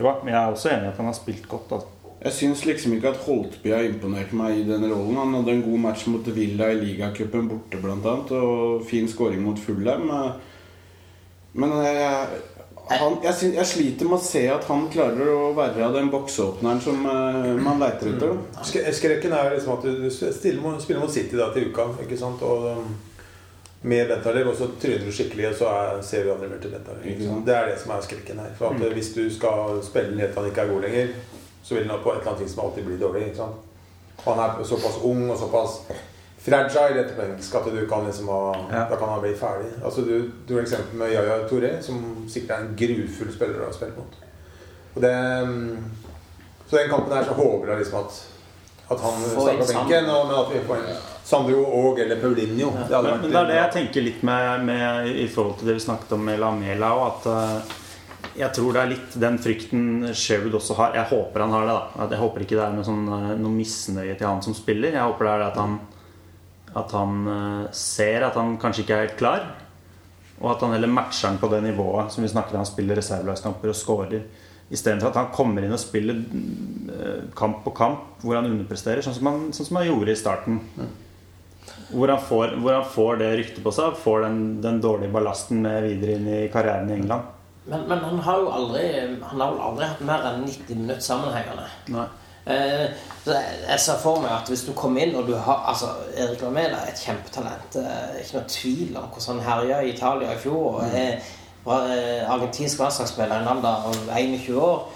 ja, men jeg er også enig i at han har spilt godt. Altså. Jeg syns liksom ikke at Holtby har imponert meg i den rollen. Han hadde en god match mot Villa i ligacupen borte, blant annet, og fin scoring mot Fulham. Men jeg, han, jeg, synes, jeg sliter med å se at han klarer å være den boksåpneren som eh, man leiter etter. Skrekken er liksom at du stiller mot, spiller mot City da til uka. ikke sant? Og um, med Bentaler, og så tryner du skikkelig, og så er, ser vi andre mer til sant? Det er det som er skrekken her. For at eh, Hvis du skal spille helt til han ikke er god lenger, så vil han på et eller annet tidspunkt alltid bli dårlig. ikke sant? Han er såpass ung og såpass fragile etter engelsk at du kan liksom ha, Ja. da kan han bli ferdig. Altså Du, du har eksempel med Yaya Toré, som sikkert er en grufull spiller å spille mot. Og det, um, så den kampen her så håper jeg liksom at at han starter på benken, og, men at vi får en Sandro og eller Paulinho. Det hadde Men, vært men det er det jeg tenker litt med, med i forhold til det vi snakket om med Lamela og at eh, jeg tror det er litt den frykten Sherwood også har. Jeg håper han har det. da Jeg håper ikke det er noe, sånn, eh, noe misnøye til han som spiller. Jeg håper det er at han, at han eh, ser at han kanskje ikke er helt klar. Og at han heller matcher han på det nivået som vi snakker om. Han spiller reservelagskamper og scorer. Istedenfor at han kommer inn og spiller eh, kamp på kamp hvor han underpresterer, sånn som han, sånn som han gjorde i starten. Hvor han, får, hvor han får det ryktet på seg, får den, den dårlige ballasten med videre inn i karrieren i England. Men, men han har jo aldri Han har vel aldri hatt mer enn 90 minutter sammenhengende. Nei. Eh, jeg, ser for meg at hvis du kommer inn og du har Altså, Erik Lamela er et kjempetalent. Eh, ikke noe tvil om hvordan han herja i Italia i fjor. Og er var, eh, argentinsk landslagsspiller i en alder av 21 år.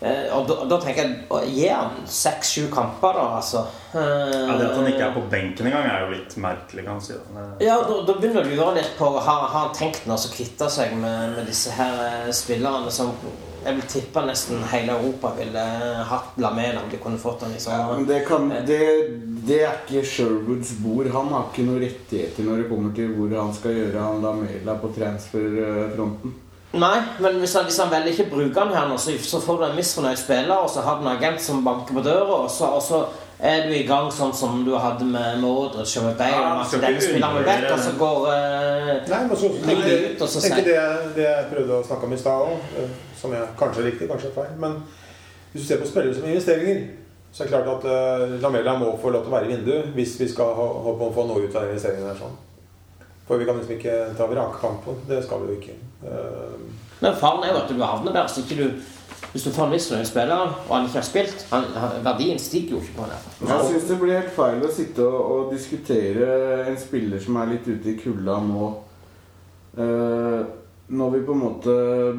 Eh, og da, da tenker jeg Gi han seks-sju kamper, da, altså. Eh, Ja, det at han ikke er på benken engang, er jo litt merkelig, kan si. Det- ja, da, da begynner du å lure litt på Har, har han tenkt å kvitte seg med, med disse her eh, spillerne som jeg vil tippe nesten hele Europa ville hatt Lamela om de kunne fått han i Ja, men det, kan, det, det er ikke Sherwoods bord. Han har ikke noen rettigheter når det kommer til hvor han skal gjøre han Lamela på transferfronten. Nei, men hvis han, hvis han velger ikke å bruke han her nå, så, så får du en misfornøyd spiller, og så har du en agent som banker på døra, og så, og så er du i gang sånn som du hadde med Modric og med Bale. Ja, ikke vekk, og så går uh, Nei, men så, det, ut, og så tenker det, det jeg prøvde å snakke om i stad òg, som jeg, kanskje er riktig, kanskje er feil. Men hvis du ser på spillere som investeringer, så er det klart at uh, Lamela må få lov til å være i vinduet hvis vi skal håpe om å få noe ut av investeringene. Der, sånn. For vi kan liksom ikke ta vrakkamp på det. skal vi jo ikke. Uh, Men faren er jo at du havner der så ikke du hvis du får en misfornøyd spiller, og han ikke har spilt han, han, Verdien stiger jo ikke på han. Jeg syns det blir helt feil å sitte og, og diskutere en spiller som er litt ute i kulda nå. Uh, når vi på en måte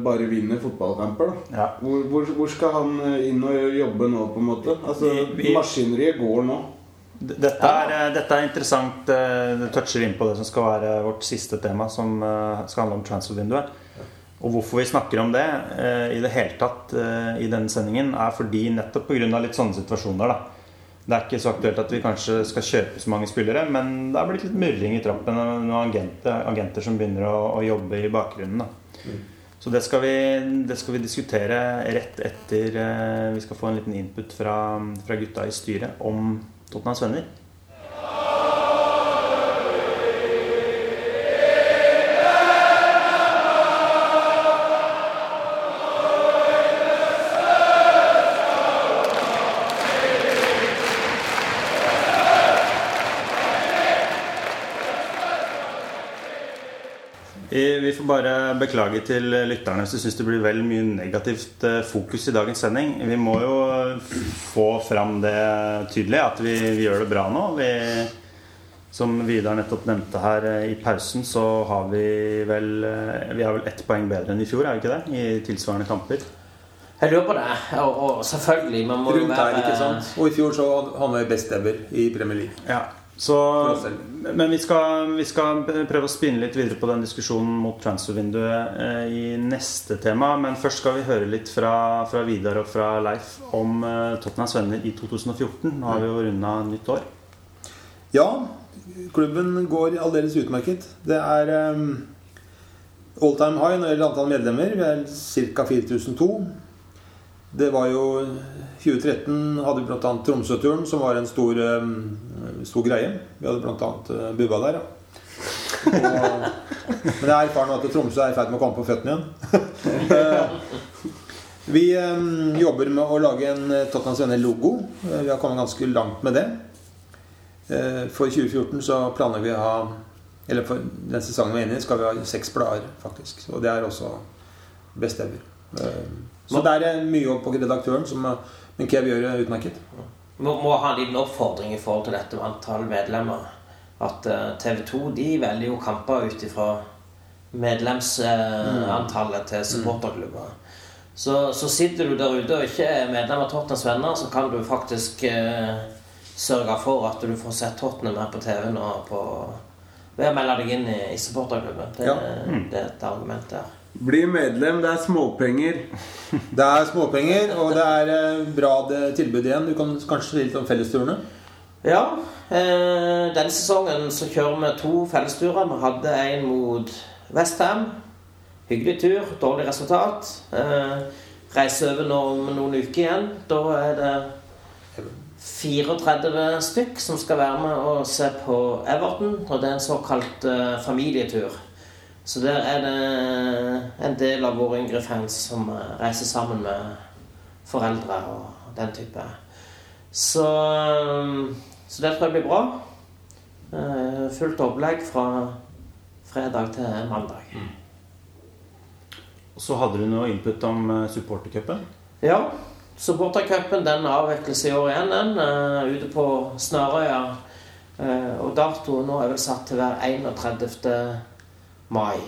bare vinner fotballkamper. da Ja. hvor, hvor, hvor skal han eh, inn og jobbe nå, på en måte? Altså, Vi- vi- Maskineriet går nå. Dette er, eh, dette er interessant. Det toucher inn på det som skal være vårt siste tema, som skal handle om transfervinduet. Og hvorfor vi snakker om det eh, i det hele tatt eh, i denne sendingen, er fordi nettopp pga. litt sånne situasjoner. da. Det er ikke så aktuelt at vi kanskje skal kjøpe så mange spillere, men det har blitt litt murring i trappen av noen agenter, agenter som begynner å, å jobbe i bakgrunnen. da. Så det skal, vi, det skal vi diskutere rett etter eh, Vi skal få en liten input fra, fra gutta i styret om Tottenhams venner. Vi vi får bare beklage til lytterne hvis du syns det blir vel mye negativt eh, fokus i dagens sending. Vi må jo få fram det tydelig, at vi, vi gjør det bra nå. Vi, som Vidar nettopp nevnte her eh, i pausen, så har vi vel eh, Vi har vel ett poeng bedre enn i fjor, er vi ikke det? I tilsvarende kamper. Jeg lurer på det. Og, og selvfølgelig man må jo Rundt her, ikke sant? Og i fjor så hadde vi best ever i Premier League. Ja, så, men vi skal, vi skal prøve å spinne litt videre på den diskusjonen mot transfervinduet eh, i neste tema. Men først skal vi høre litt fra, fra Vidar og fra Leif om eh, Tottenhams venner i 2014. Nå har vi jo runda nytt år. Ja, klubben går aldeles utmerket. Det er um, all time high når det gjelder antall medlemmer. Vi er ca. 4002. Det var jo 2013 hadde vi bl.a. Tromsø-turen, som var en stor, um, stor greie. Vi hadde bl.a. Uh, Bubba der, ja. Og, men jeg erfarer nå at Tromsø er i ferd med å komme på føttene igjen. Eh, vi um, jobber med å lage en eh, Tottenhams Venner-logo. Eh, Vi har kommet ganske langt med det. Eh, For 2014 så planlegger vi å ha Eller for den sesongen vi er inne i, skal vi ha seks blader, faktisk. Og det er også best ever. Eh, Så det er eh, mye jobb på redaktøren, som, eh, men Kev gjør det utmerket. Må, må ha en liten oppfordring i forhold til dette med antall medlemmer. At TV 2 de velger jo kamper ut ifra medlemsantallet til supporterklubber. Så, så sitter du der ute og ikke er medlem av Tottenhams venner, så kan du faktisk eh, sørge for at du får sett Tottenham her på TV nå på, ved å melde deg inn i, i supporterklubben. Det, Ja. det er et argument der. Bli medlem, det er småpenger. Det er småpenger, og det er eh, bra det tilbud igjen. Du kan kanskje si litt om fellesturene? Ja, eh, denne sesongen så kjører vi to fellesturer. Vi hadde en mot Westham. Hyggelig tur, dårlig resultat. Eh, reise over nå om noen uker igjen. Da er det 34 stykk som skal være med og se på Everton. Og det er en såkalt eh, familietur. Så der er det en del av våre yngre fans som eh, reiser sammen med foreldre og den type. Så, så det tror jeg blir bra. Eh, Fullt opplegg fra fredag til mandag. Og så hadde du noe input om eh, supportercupen. Ja, supportercupen den avvikles i år igjen, den. eh, ute på Snarøya. Eh, og datoen nå er vel satt til hver være 31. mai.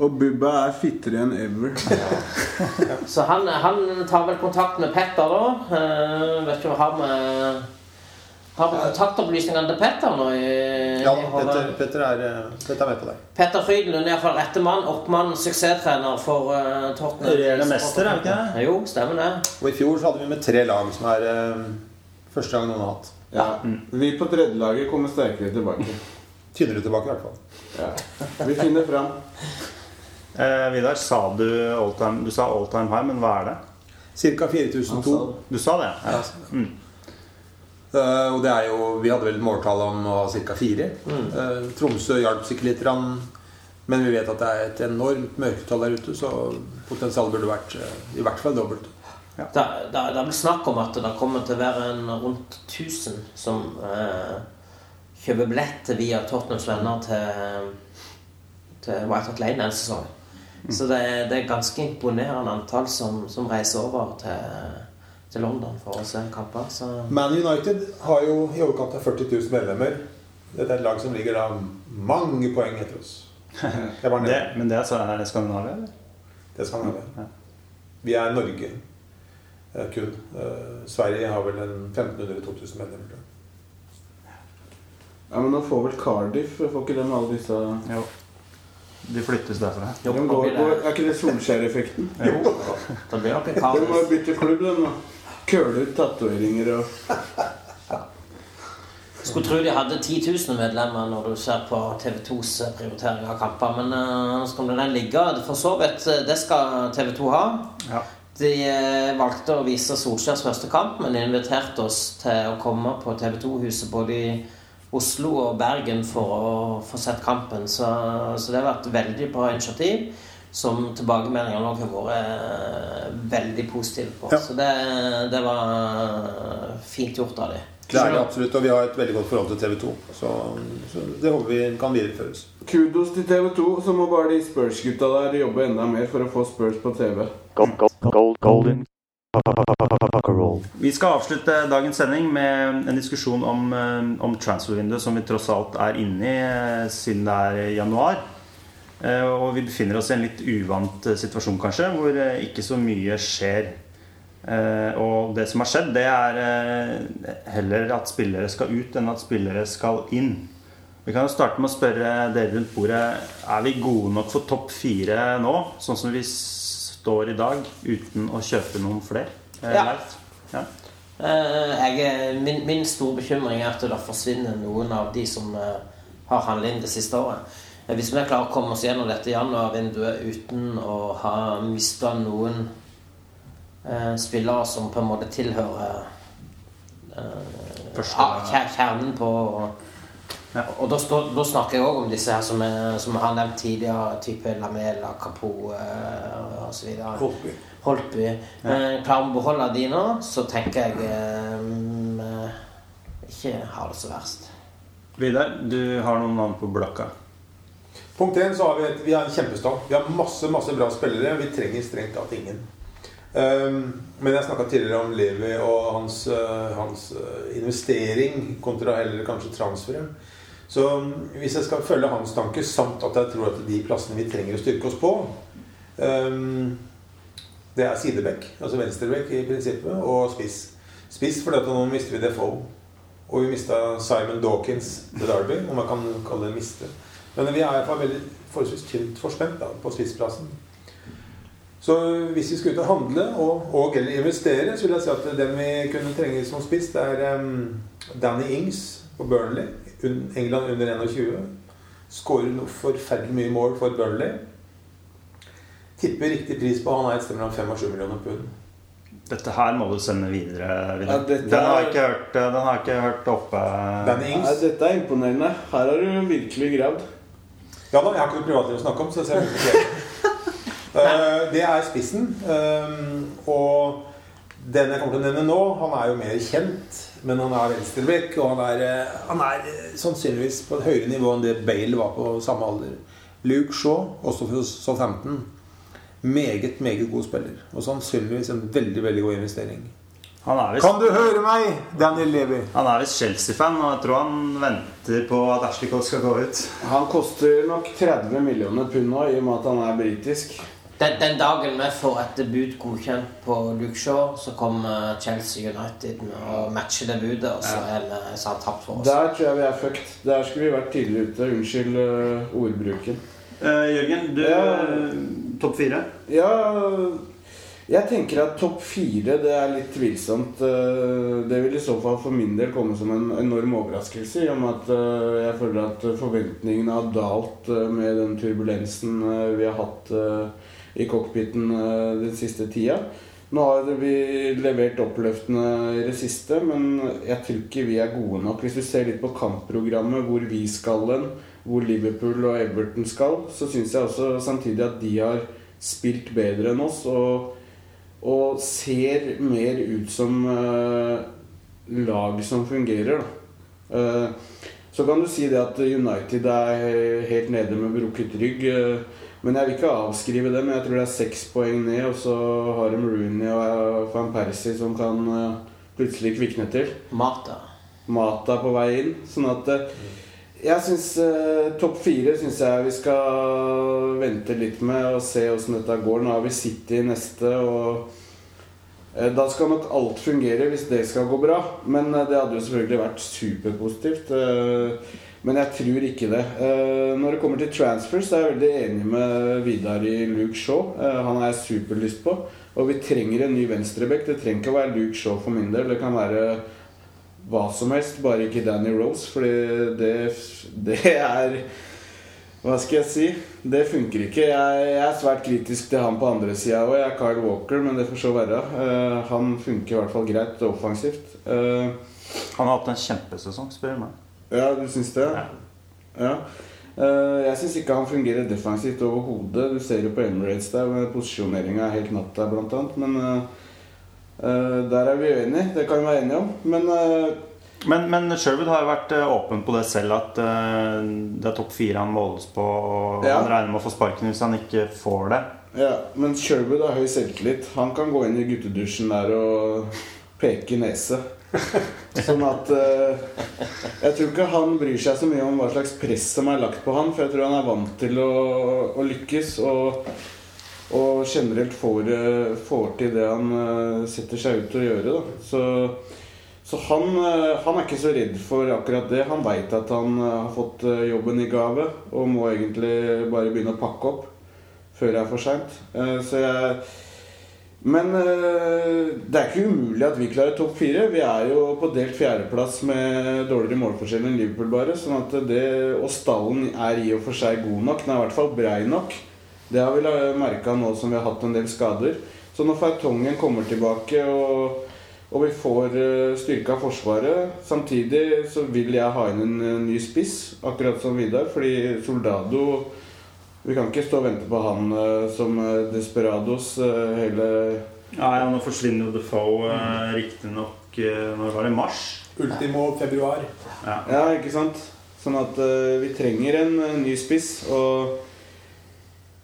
Og Bubba er fittere enn ever. Så han, han tar vel kontakt med Petter da. Eh, vet ikke om har med Har vi kontaktopplysningene til Petter nå? I, Ja, i? Petter, Petter, er, eh, Petter er med på deg. Petter Frydenlund er iallfall rette mann. Oppmann, suksesstrener for uh, Tottenham. Regjerende mester, er det ikke det? Jo, stemmer det. Og i fjor så hadde vi med tre lag, som er uh, første gang noen har hatt. Ja. Vi på tredjelaget kommer sterkere tilbake. Tynnere tilbake, i hvert fall. Ja. Vi finner fram. Eh, Vidar, sa du all time, du sa all time high, men hva er det? Ca. 4002. Du sa det? Ja. Mm. Uh, og det er jo, Vi hadde vel et måltall om å ha ca. fire. Eh, Tromsø hjalp sikkert litt, men vi vet at det er et enormt mørketall der ute, så potensialet burde vært uh, i hvert fall dobbelt. Det, det, det er vel snakk om at det kommer til å være en rundt 1000 som eh, kjøper billett via Tottenhams venner til, til White Hot Lane en sesong. Mm. Så det, er- det er ganske imponerende antall som, som reiser over til, til London for å se kamper. Så Man United har jo i overkant av 40 000 medlemmer. Dette er et lag som ligger da mange poeng etter oss. Det var Det, men det er så- er det Skandinavia, eller? Det skal Skandinavia. Vi er Norge eh, kun. Eh, Sverige har vel en 1500-2000 medlemmer. Ja, Men nå får vel Cardiff Får ikke dem alle disse Jo. De flyttes derfra. Jo, De går, går er ikke det Solskjær-effekten? jo, Da blir nok en De må jo bytte klubb, de nå. Køler, tatoveringer og Skulle tro de hadde 10 000 medlemmer når du ser på TV 2s prioritering av kamper, men uh, skal den ligge. For så vidt, eh, det skal TV 2 ha. Ja. De eh, valgte å vise Solskjærs første kamp, men inviterte oss til å komme på TV 2-huset både i Oslo og Bergen for å få sett kampen. Så, så det har vært veldig bra initiativ. Som tilbakemeldingene òg har vært eh, veldig positive på. Ja. Så det, det var fint gjort av dem. Det er det absolutt, og vi har et veldig godt forhold til TV 2. Så, så det håper vi kan videreføres. Kudos til TV 2, så må bare de Spurs-gutta der jobbe enda mer for å få Spurs på TV. Gold, gold, gold, golden roll. Vi skal avslutte dagens sending med en diskusjon om, eh, om transfervinduet, som vi tross alt er inne i eh, siden det er januar. Eh, Og vi befinner oss i en litt uvant situasjon, kanskje, hvor ikke så mye skjer. Og det som har skjedd, det er heller at spillere skal ut enn at spillere skal inn. Vi kan jo starte med å spørre dere rundt bordet Er vi gode nok for topp fire nå, sånn som vi står i dag, uten å kjøpe noen flere? Eh, Ja. Ja. Eh, jeg, min, min store bekymring er at det forsvinner noen av de som eh, har handlet inn det siste året. Hvis vi klarer å komme oss gjennom dette januarvinduet uten å ha mista noen eh, spillere som på en måte tilhører eh, kjer- kjernen på Ja. Og da, står, da snakker jeg òg om disse her som, er, som jeg har nevnt tidligere, type Lamela, Capo eh, osv. Holtby. vi. Eh, klarer vi å beholde de nå, så tenker jeg eh, mm, ikke har det så verst. Vidar, du har noen navn på blokka. Punkt 1 så har vi, et, vi har en kjempestand. Vi har masse masse bra spillere. Vi trenger strengt tatt ingen. Um, men jeg snakka tidligere om Levi og hans, uh, hans uh, investering kontra heller kanskje transferet. Så um, hvis jeg skal følge hans tanke, samt at jeg tror at de plassene vi trenger å styrke oss på um, Det er sideback, altså venstreback i prinsippet, og spiss. Spiss fordi at nå mister vi Defoe. Og vi mista Simon Dawkins til Derby, om man kan kalle det miste. Men vi er i hvert fall veldig forholdsvis tynt forspent da, på spissplassen. Så hvis vi skulle ut og handle og, og investere, så vil jeg si at den vi kunne trenge som spiss, det er um, Danny Ings på Burnley. England under 21. Skårer noe forferdelig mye mål for Burnley. Tipper riktig pris på han er et sted mellom 5 og 7 millioner pund. Dette her må du sende videre. Ja, dette den, har er- jeg ikke hørt, den har jeg ikke hørt oppe. Nei, dette er imponerende. Her har du virkelig gravd. Ja da, jeg har ikke noe privatliv å snakke om, så jeg ser Eh, Det er spissen. Um, og den jeg kommer til å nevne nå, han er jo mer kjent. Men han er venstrebekk, og han er, eh, han er eh, sannsynligvis på et høyere nivå enn det Bale var på samme alder. Luke Shaw, også fra Southampton. Meget, meget god spiller. Og sannsynligvis en veldig, veldig god investering. Han er visst, Kan du høre meg, Daniel Levi? han er visst Chelsea-fan, og jeg tror han venter på at Ashley Cole skal gå ut. Han koster nok 30 millioner pund nå, i og med at han er britisk. Den, den dagen vi får et debut godkjent på Luke Shaw, så kommer Chelsea United og matcher debutet, og så er så han tapt for oss. Der tror jeg vi er fucked. Der skulle vi vært tidligere ute. Unnskyld øh, ordbruken. Uh, Jørgen, du Ja. Topp fire? Ja, jeg tenker at topp fire det er litt tvilsomt. Eh, Det vil i så fall for min del komme som en enorm overraskelse. I og med at eh, jeg føler at forventningene har dalt eh, med den turbulensen vi har hatt i cockpiten den siste tida. Nå har vi levert oppløftende i det siste, men jeg tror ikke vi er gode nok. Hvis du ser litt på kampprogrammet, hvor vi skal hen, hvor Liverpool og Everton skal, så syns jeg også samtidig at de har spilt bedre enn oss og, og ser mer ut som uh, lag som fungerer. Eh, så kan du si det at United er helt nede med brukket rygg. eh, men jeg vil ikke avskrive dem. Jeg tror det er seks poeng ned, og så har de Rooney og Van Persie som kan plutselig kvikne til. Mata. Mata på vei inn. Sånn at eh, jeg syns eh, topp fire syns jeg vi skal vente litt med og se åssen dette går. Nå har vi City neste, og eh, da skal nok alt fungere hvis det skal gå bra. Men eh, det hadde jo selvfølgelig vært superpositivt. Eh, Men jeg tror ikke det. Eh, når det kommer til transfers, så er jeg veldig enig med Vidar i Luke Shaw. Eh, han har jeg superlyst på. Og vi trenger en ny venstreback. Det trenger ikke å være Luke Shaw for min del. Det kan være hva som helst, bare ikke Danny Rose. Fordi det, det er Hva skal jeg si? Det funker ikke. Jeg, jeg er svært kritisk til han på andre sida òg. Jeg er Kyle Walker, men det får så være. Uh, han funker i hvert fall greit offensivt. Uh, Han har hatt en kjempesesong, spør du meg. ja, du syns det? Ja. Uh, jeg syns ikke han fungerer defensivt overhodet. Du ser jo på Emirates der, posisjoneringa er helt natta, blant annet. Men der er vi uenige. Det kan vi være enige om. Men eh, Men, men Sherwood har jo vært eh, åpen på det selv, at uh, det er topp fire han måles på. Og Ja. han regner med å få sparken hvis han ikke får det. Ja, men Sherwood har høy selvtillit. Han kan gå inn i guttedusjen der og peke i nese. Sånn at uh, Jeg tror ikke han bryr seg så mye om hva slags press som er lagt på han, for jeg tror han er vant til å, å lykkes og, og generelt får, eh, får til det han eh, setter seg ut til å gjøre. Da. Så, så han, eh, han er ikke så redd for akkurat det. Han veit at han har fått jobben i gave og må egentlig bare begynne å pakke opp før det er for seint. Men det er ikke umulig at vi klarer topp fire. Vi er jo på delt fjerdeplass med dårligere målforskjell enn Liverpool, bare. Sånn at det, og stallen er i og for seg god nok. Den er i hvert fall brei nok. Det har vi merka nå som vi har hatt en del skader. Så når Fertongen kommer tilbake og, og vi får eh, styrka Forsvaret Samtidig så vil jeg ha inn en eh, ny spiss, akkurat som Vidar, fordi Soldado vi kan ikke stå og vente på han eh, som Desperados hele Nei, ja, Nå forsvinner jo Defoe mm. riktignok Når var det? Mars? Ultimo februar. Ja. Ja, ikke sant? Sånn at vi trenger en ny spiss. Og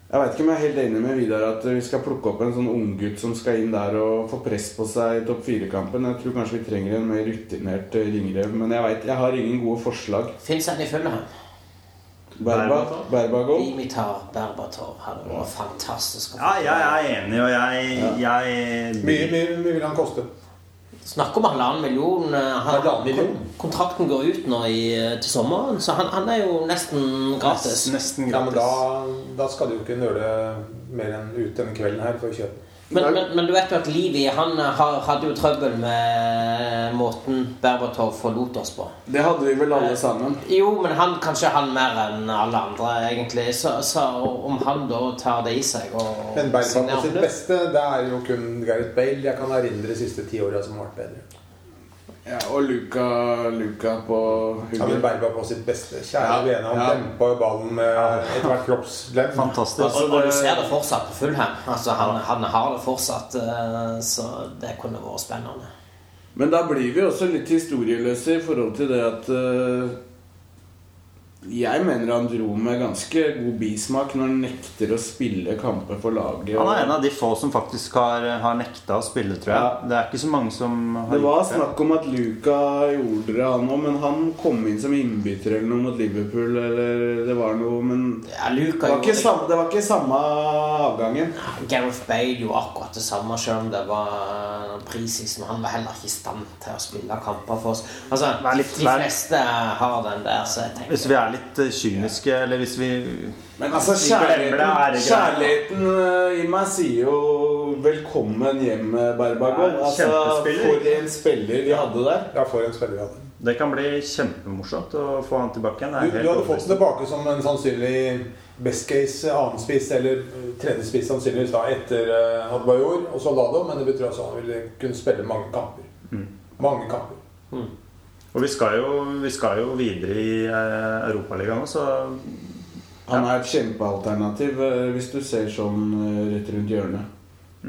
jeg veit ikke om jeg er helt enig med Vidar at vi skal plukke opp en sånn unggutt som skal inn der og få press på seg i topp fire-kampen. Jeg tror kanskje vi trenger en mer rutinert eh, ringrev. Men jeg vet, jeg har ingen gode forslag. Fins han i Fulham. Berba, Berbatov? Berbagol. Dimitar Berbatov hadde vært fantastisk. ja, jeg er enig, og jeg, jeg Mye, mye, mye vil han koste. Snakk om halvannen million. eh, Han, million? Kontrakten går ut nå i, eh, til sommeren, så han, han er jo nesten gratis. Nesten Ja, men da, da skal du jo ikke nøle mer enn ut denne kvelden her for å kjøpe. Men, men, men du vet jo at Livi han eh, har, hadde jo trøbbel med måten Berbatov forlot oss på. Det hadde vi vel alle sammen. Jo, men han kanskje han mer enn alle andre, egentlig. Så, så om han da tar det i seg og Men Berbatov på sitt beste, det er jo kun Gareth Bale. Jeg kan erindre de siste ti åra som har vært bedre. Ja, og Luca, Luca på Ja, men hugget. Bergman på sitt beste. Kjære Ja, vene, han ja. dempa ballen med hvert kroppsglem. Fantastisk. Og, og du ser det fortsatt på Fulham. Altså, han, han har det fortsatt, eh, så det kunne vært spennende. Men da blir vi også litt historieløse i forhold til det at eh, Jeg mener han dro med ganske god bismak når han nekter å spille kamper for laget. Han er en av de få som faktisk har, har nekta å spille, tror jeg. Ja. Det er ikke så mange som har Det var snakk om at Luca gjorde det, han òg, men han kom inn som innbytter eller noe mot Liverpool. Eller det var noe, men Ja, det var ikke samme, det var ikke samme avgangen. Gareth Bale gjorde akkurat det samme, selv om det var preseason. Han var heller ikke i stand til å spille kamper for oss. Altså, De fleste har den der, så jeg tenker Hvis vi er litt eh, kyniske, eller hvis vi Men altså, kjærligheten, kjærligheten eh, i meg sier jo 'velkommen hjem, Berbagol'. Ja, Altså, for en spiller vi hadde der. Ja, for en spiller vi hadde. Det kan bli kjempemorsomt å få han tilbake igjen. Du, er du hadde fått ham tilbake som en sannsynlig best case annenspiss eller eh, tredjespiss sannsynligvis da etter uh, og Soldado, men det betyr altså at han ville kunne spille mange kamper. Mm. Mange kamper. Og vi skal jo, vi skal jo videre i eh, Europaligaen også. så Han er et kjempealternativ eh, hvis du ser sånn eh, rett rundt hjørnet.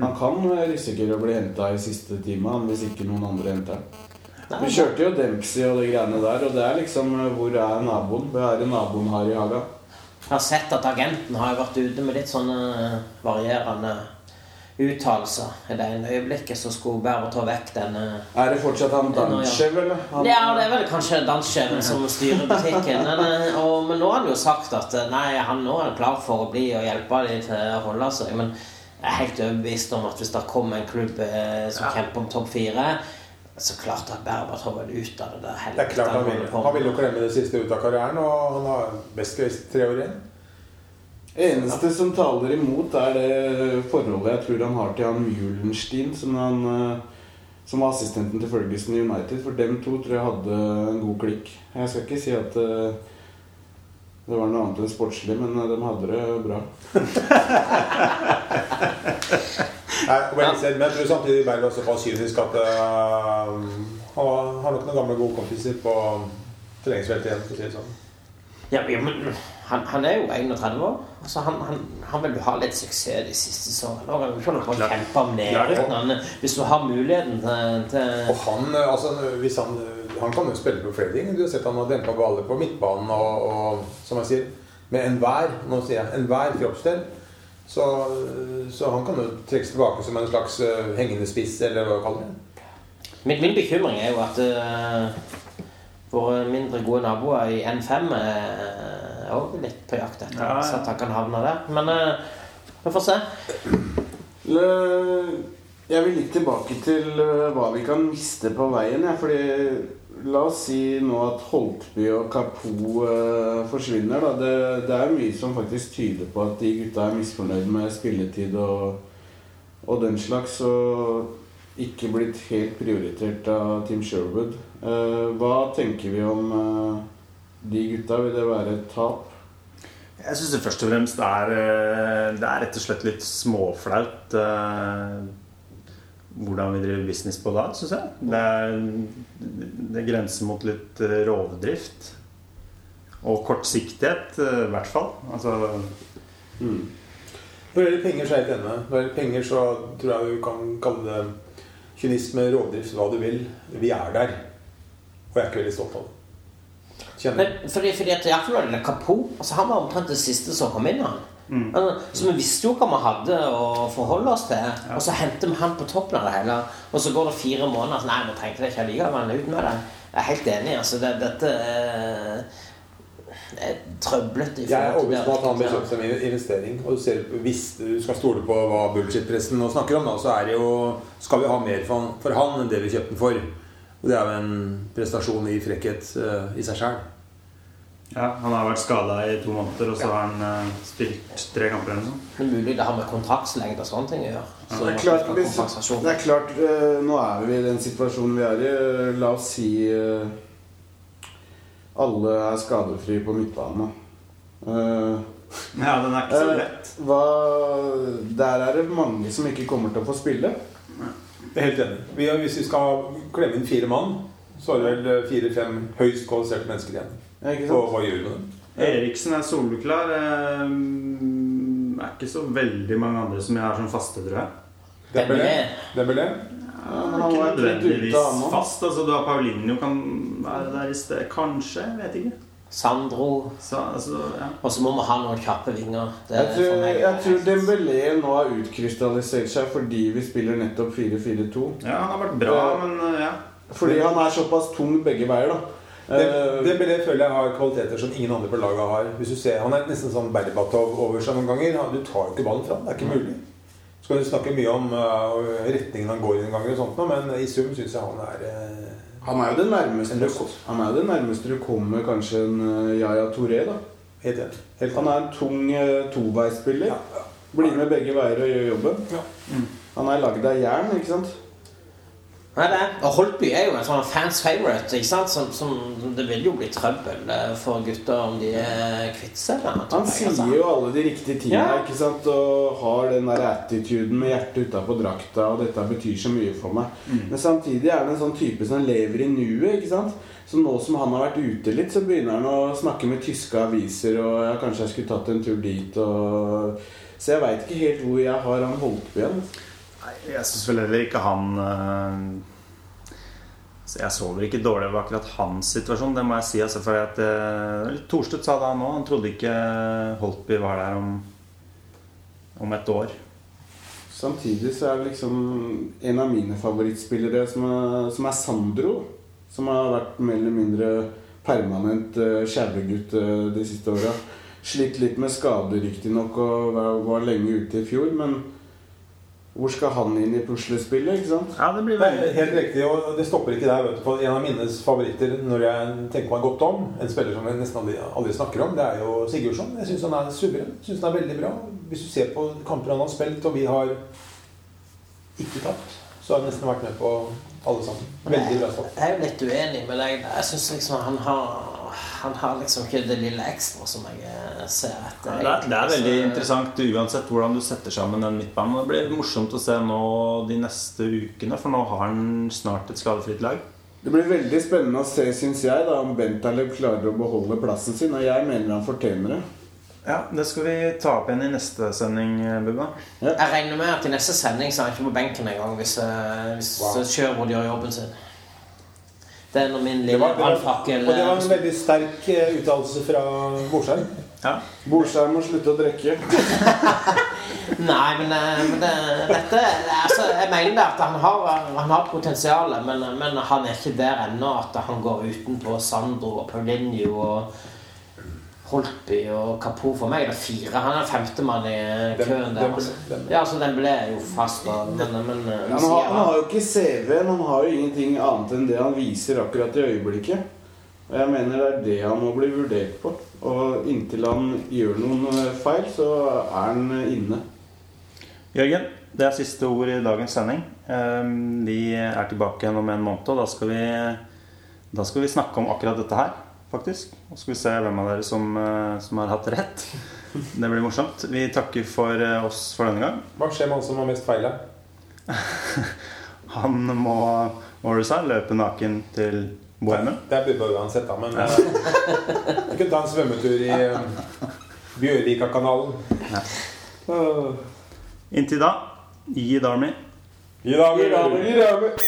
Han kan eh, risikere å bli henta i siste time han, hvis ikke noen andre henter han. Vi kjørte jo Dempsey og de greiene der, og det er liksom Hvor er naboen? Hva er det naboen har i haga? Jeg har sett at agenten har vært ute med litt sånne varierende uttalelser. I det ene øyeblikket så skulle bare ta vekk denne Er det fortsatt han Danchev, eller? Han, Ja, det er vel kanskje danssjefen som styrer butikken. Men, eh, og, men nå har han jo sagt at eh, nei, han nå er klar for å bli og hjelpe dem til å holde seg. Men jeg er helt overbevist om at hvis det kommer en klubb som som kjemper om topp fire Så klart at Berbatov vil ut av det der Det er klart han vil, han vil jo klemme det siste ut av karrieren, og han har best case tre år igjen. Eneste som taler imot, er det forholdet jeg tror han har til han Mulenstein, som, han, eh, som var assistenten til Ferguson i United. For dem to tror jeg hadde en god klikk. Jeg skal ikke si at eh, det var noe annet enn sportslig, men eh, de hadde det bra. Nei, well said, men jeg tror samtidig Berg er var kynisk at uh, han har nok noen gamle gode kompiser på treningsfeltet igjen, for å si det sånn. Ja, ja, men han, han er jo 31 år. Altså, han, han, han vil jo ha litt suksess de siste sesongene. Kan du ikke holde kjempe om. Hvis du har muligheten til, til Og han, altså, hvis han, han kan jo spille på flere ting. Du har sett han har dempa baller på midtbanen og, og som jeg sier, med enhver nå sier jeg, enhver kroppsdel. Så, så han kan jo trekkes tilbake som en slags uh, hengende spiss, eller hva du kaller det. min, min bekymring er jo at uh, våre mindre gode naboer i N5 er òg litt på jakt etter Ja, ja. så at han kan havne der. Men uh, vi får se. Le- Jeg vil litt tilbake til eh, hva vi kan miste på veien. Ja, fordi La oss si nå at Holtby og Kapo eh, forsvinner. Da. Det, det er mye som faktisk tyder på at de gutta er misfornøyd med spilletid og, og den slags. Og ikke blitt helt prioritert av Team Sherwood. Eh, hva tenker vi om eh, de gutta? Vil det være et tap? Jeg syns det først og fremst er eh, Det er rett og slett litt småflaut eh, hvordan vi driver business på da, syns jeg. Det, er, det grenser mot litt eh, rovdrift. Og kortsiktighet, i hvert fall. Altså Når det gjelder penger, så er jeg helt enig. Når det gjelder penger, så tror jeg du kan kalle det kynisme, rovdrift, hva du vil. Vi er der. Og jeg er ikke veldig stolt av det. Men fordi, fordi at iallfall det Kapo altså Han var omtrent det siste som kom inn. han Mm. Så vi visste jo hva vi hadde å forholde oss til. Og så henter vi han på toppen av det hele. Og så går det fire måneder. Så, nei, vi trengte det ikke allikevel. Ut med det. Jeg er helt enig. altså det, Dette er, er trøblete. Jeg er overbevist om at han blir det. kjøpt som investering. Og du ser, hvis du skal stole på hva bullshit-pressen nå snakker om, da, så er det jo, skal vi ha mer for han, for han enn det vi kjøpte den for. Og det er jo en prestasjon i frekkhet eh, i seg sjøl. Ja, han har vært skada i to måneder, og så har han uh, spilt tre kamper eller noe. Det er mulig det har med kontraktslengde og sånne ting å gjøre. Så Det er klart, hvis, det er klart uh, Nå er vi i den situasjonen vi er i. La oss si uh, alle er skadefrie på midtbanen. Ja, den er ikke så lett. hva, der er det mange som ikke kommer til å få spille. Jeg er helt enig. Vi, hvis vi skal klemme inn fire mann, så er det vel fire-fem høyst kvalifiserte mennesker igjen. Ja, Og hva gjør vi med dem? Eriksen er soleklar. eh, er ikke så veldig mange andre som jeg har som faste, tror jeg. Dembélé? Dembélé? Ja, Han men er han ikke nødvendigvis fast. Altså, du har Paulinho kan være der i sted. Kanskje. Jeg vet ikke. Sandro. Så, altså, ja. Og så må vi ha noen kjappe vinger. Det Jeg tror, jeg tror Dembélé nå har utkrystallisert seg fordi vi spiller nettopp 4-4-2. ja, han har vært bra, Eh, men eh, ja. Fordi han er såpass tung begge veier, da. Eh, Dembélé føler jeg har kvaliteter som ingen andre på laget har. Hvis du ser, Han er nesten sånn Berbatov over seg noen ganger. Du tar jo ikke ballen fram. Det er ikke mulig. Så kan du snakke mye om uh, retningen han går i ganger, og sånt, men i sum syns jeg han er uh, Han er jo det nærmeste. Han er jo det nærmeste du kommer kanskje en uh, Yaya Touré, da. helt enig. Helt Han er en tung uh, toveispiller. Ja, ja. Blir med begge veier og gjør jobben. Ja. Han er lagd av jern, ikke sant? Nei, det. Og Holtby er jo en sånn fans favorite. ikke sant? Som, som, det vil jo bli trøbbel eh, for gutter om de er kvitt seg med han, tror Han jeg, altså. sier jo alle de riktige tingene Ja. ikke sant? og har den der attituden med hjertet utapå drakta, og dette betyr så mye for meg. Men samtidig er det en sånn type som lever i nuet. ikke sant? Så nå som han har vært ute litt, så begynner han å snakke med tyske aviser, og ja, kanskje jeg skulle tatt en tur dit, og Så jeg veit ikke helt hvor jeg har han Holtby igjen. Nei, Jeg syns vel heller ikke han eh, Jeg sover ikke dårlig over akkurat hans situasjon, det må jeg si. Altså, fordi at uh, Thorstvedt sa det han òg. Han trodde ikke Holtby var der om, om et år. Samtidig så er det liksom en av mine favorittspillere som er, som er Sandro. Som har vært mer eller mindre permanent skjævegutt eh, de siste åra. Slitt litt med skader riktignok og var, var lenge ute i fjor, men Hvor skal han inn i puslespillet? ikke sant? Ja, det blir Det veldig helt riktig, og det stopper ikke der. vet du, for En av mine favoritter når jeg tenker meg godt om, en spiller som jeg nesten aldri, aldri snakker om, det er jo Sigurdsson. Jeg syns han er suveren. Jeg synes han er veldig bra. Hvis du ser på kamper han har spilt, og vi har ikke tapt, så har han nesten vært med på alle sammen. Veldig bra stopp. Jeg er jo litt uenig med deg. Jeg syns liksom han har Han har liksom ikke det lille ekstra som jeg eh, ser etter. Ja, det, er, det er veldig Så- interessant uansett hvordan du setter sammen den midtbanen. Det blir morsomt å se nå de neste ukene, for nå har han snart et skadefritt lag. Det blir veldig spennende å se, syns jeg, da, om Bentaleb klarer å beholde plassen sin. Og jeg mener han fortjener det. Ja, Det skal vi ta opp igjen i neste sending, Bubba. Jeg regner med at i neste sending så er han ikke på benken engang hvis, eh, hvis Wow. Sjørod gjør jobben sin. Det er nå min lille brannfakkel. og det var en eh, veldig sterk eh, uttalelse fra Borsheim. Ja. Borsheim må slutte å drikke. Nei, men, eh, men det, dette altså, Jeg mener det at han har, han har potensial, men, men han er ikke der ennå at han går utenpå Sandro og Paulinho og Holtby og kapo For meg er det fire. Han er femtemann i køen der. Altså. Ja, så den ble jo fast. da, Men, men eh, Han har, han har jo ikke CV-en, han har jo ingenting annet enn det han viser akkurat i øyeblikket. Og jeg mener det er det han må bli vurdert på. Og inntil han gjør noen eh, feil, så er han eh, inne. Jørgen, det er siste ord i dagens sending. Ehm, Vi er tilbake igjen om en måned, og da skal vi, da skal vi snakke om akkurat dette her, faktisk. Og så skal vi se hvem av dere som, eh, som har hatt rett. Det blir morsomt. Vi takker for eh, oss for denne gang. Hva skjer med han som har mest feil? Han må, du løpe naken til Bohemen. Det er Bubba uansett, da. Men eh, vi kunne ta en svømmetur i uh, Bjørvikakanalen. Inntil da, gi Darmy. Gi Darmy, Gi Darmy, gi deg.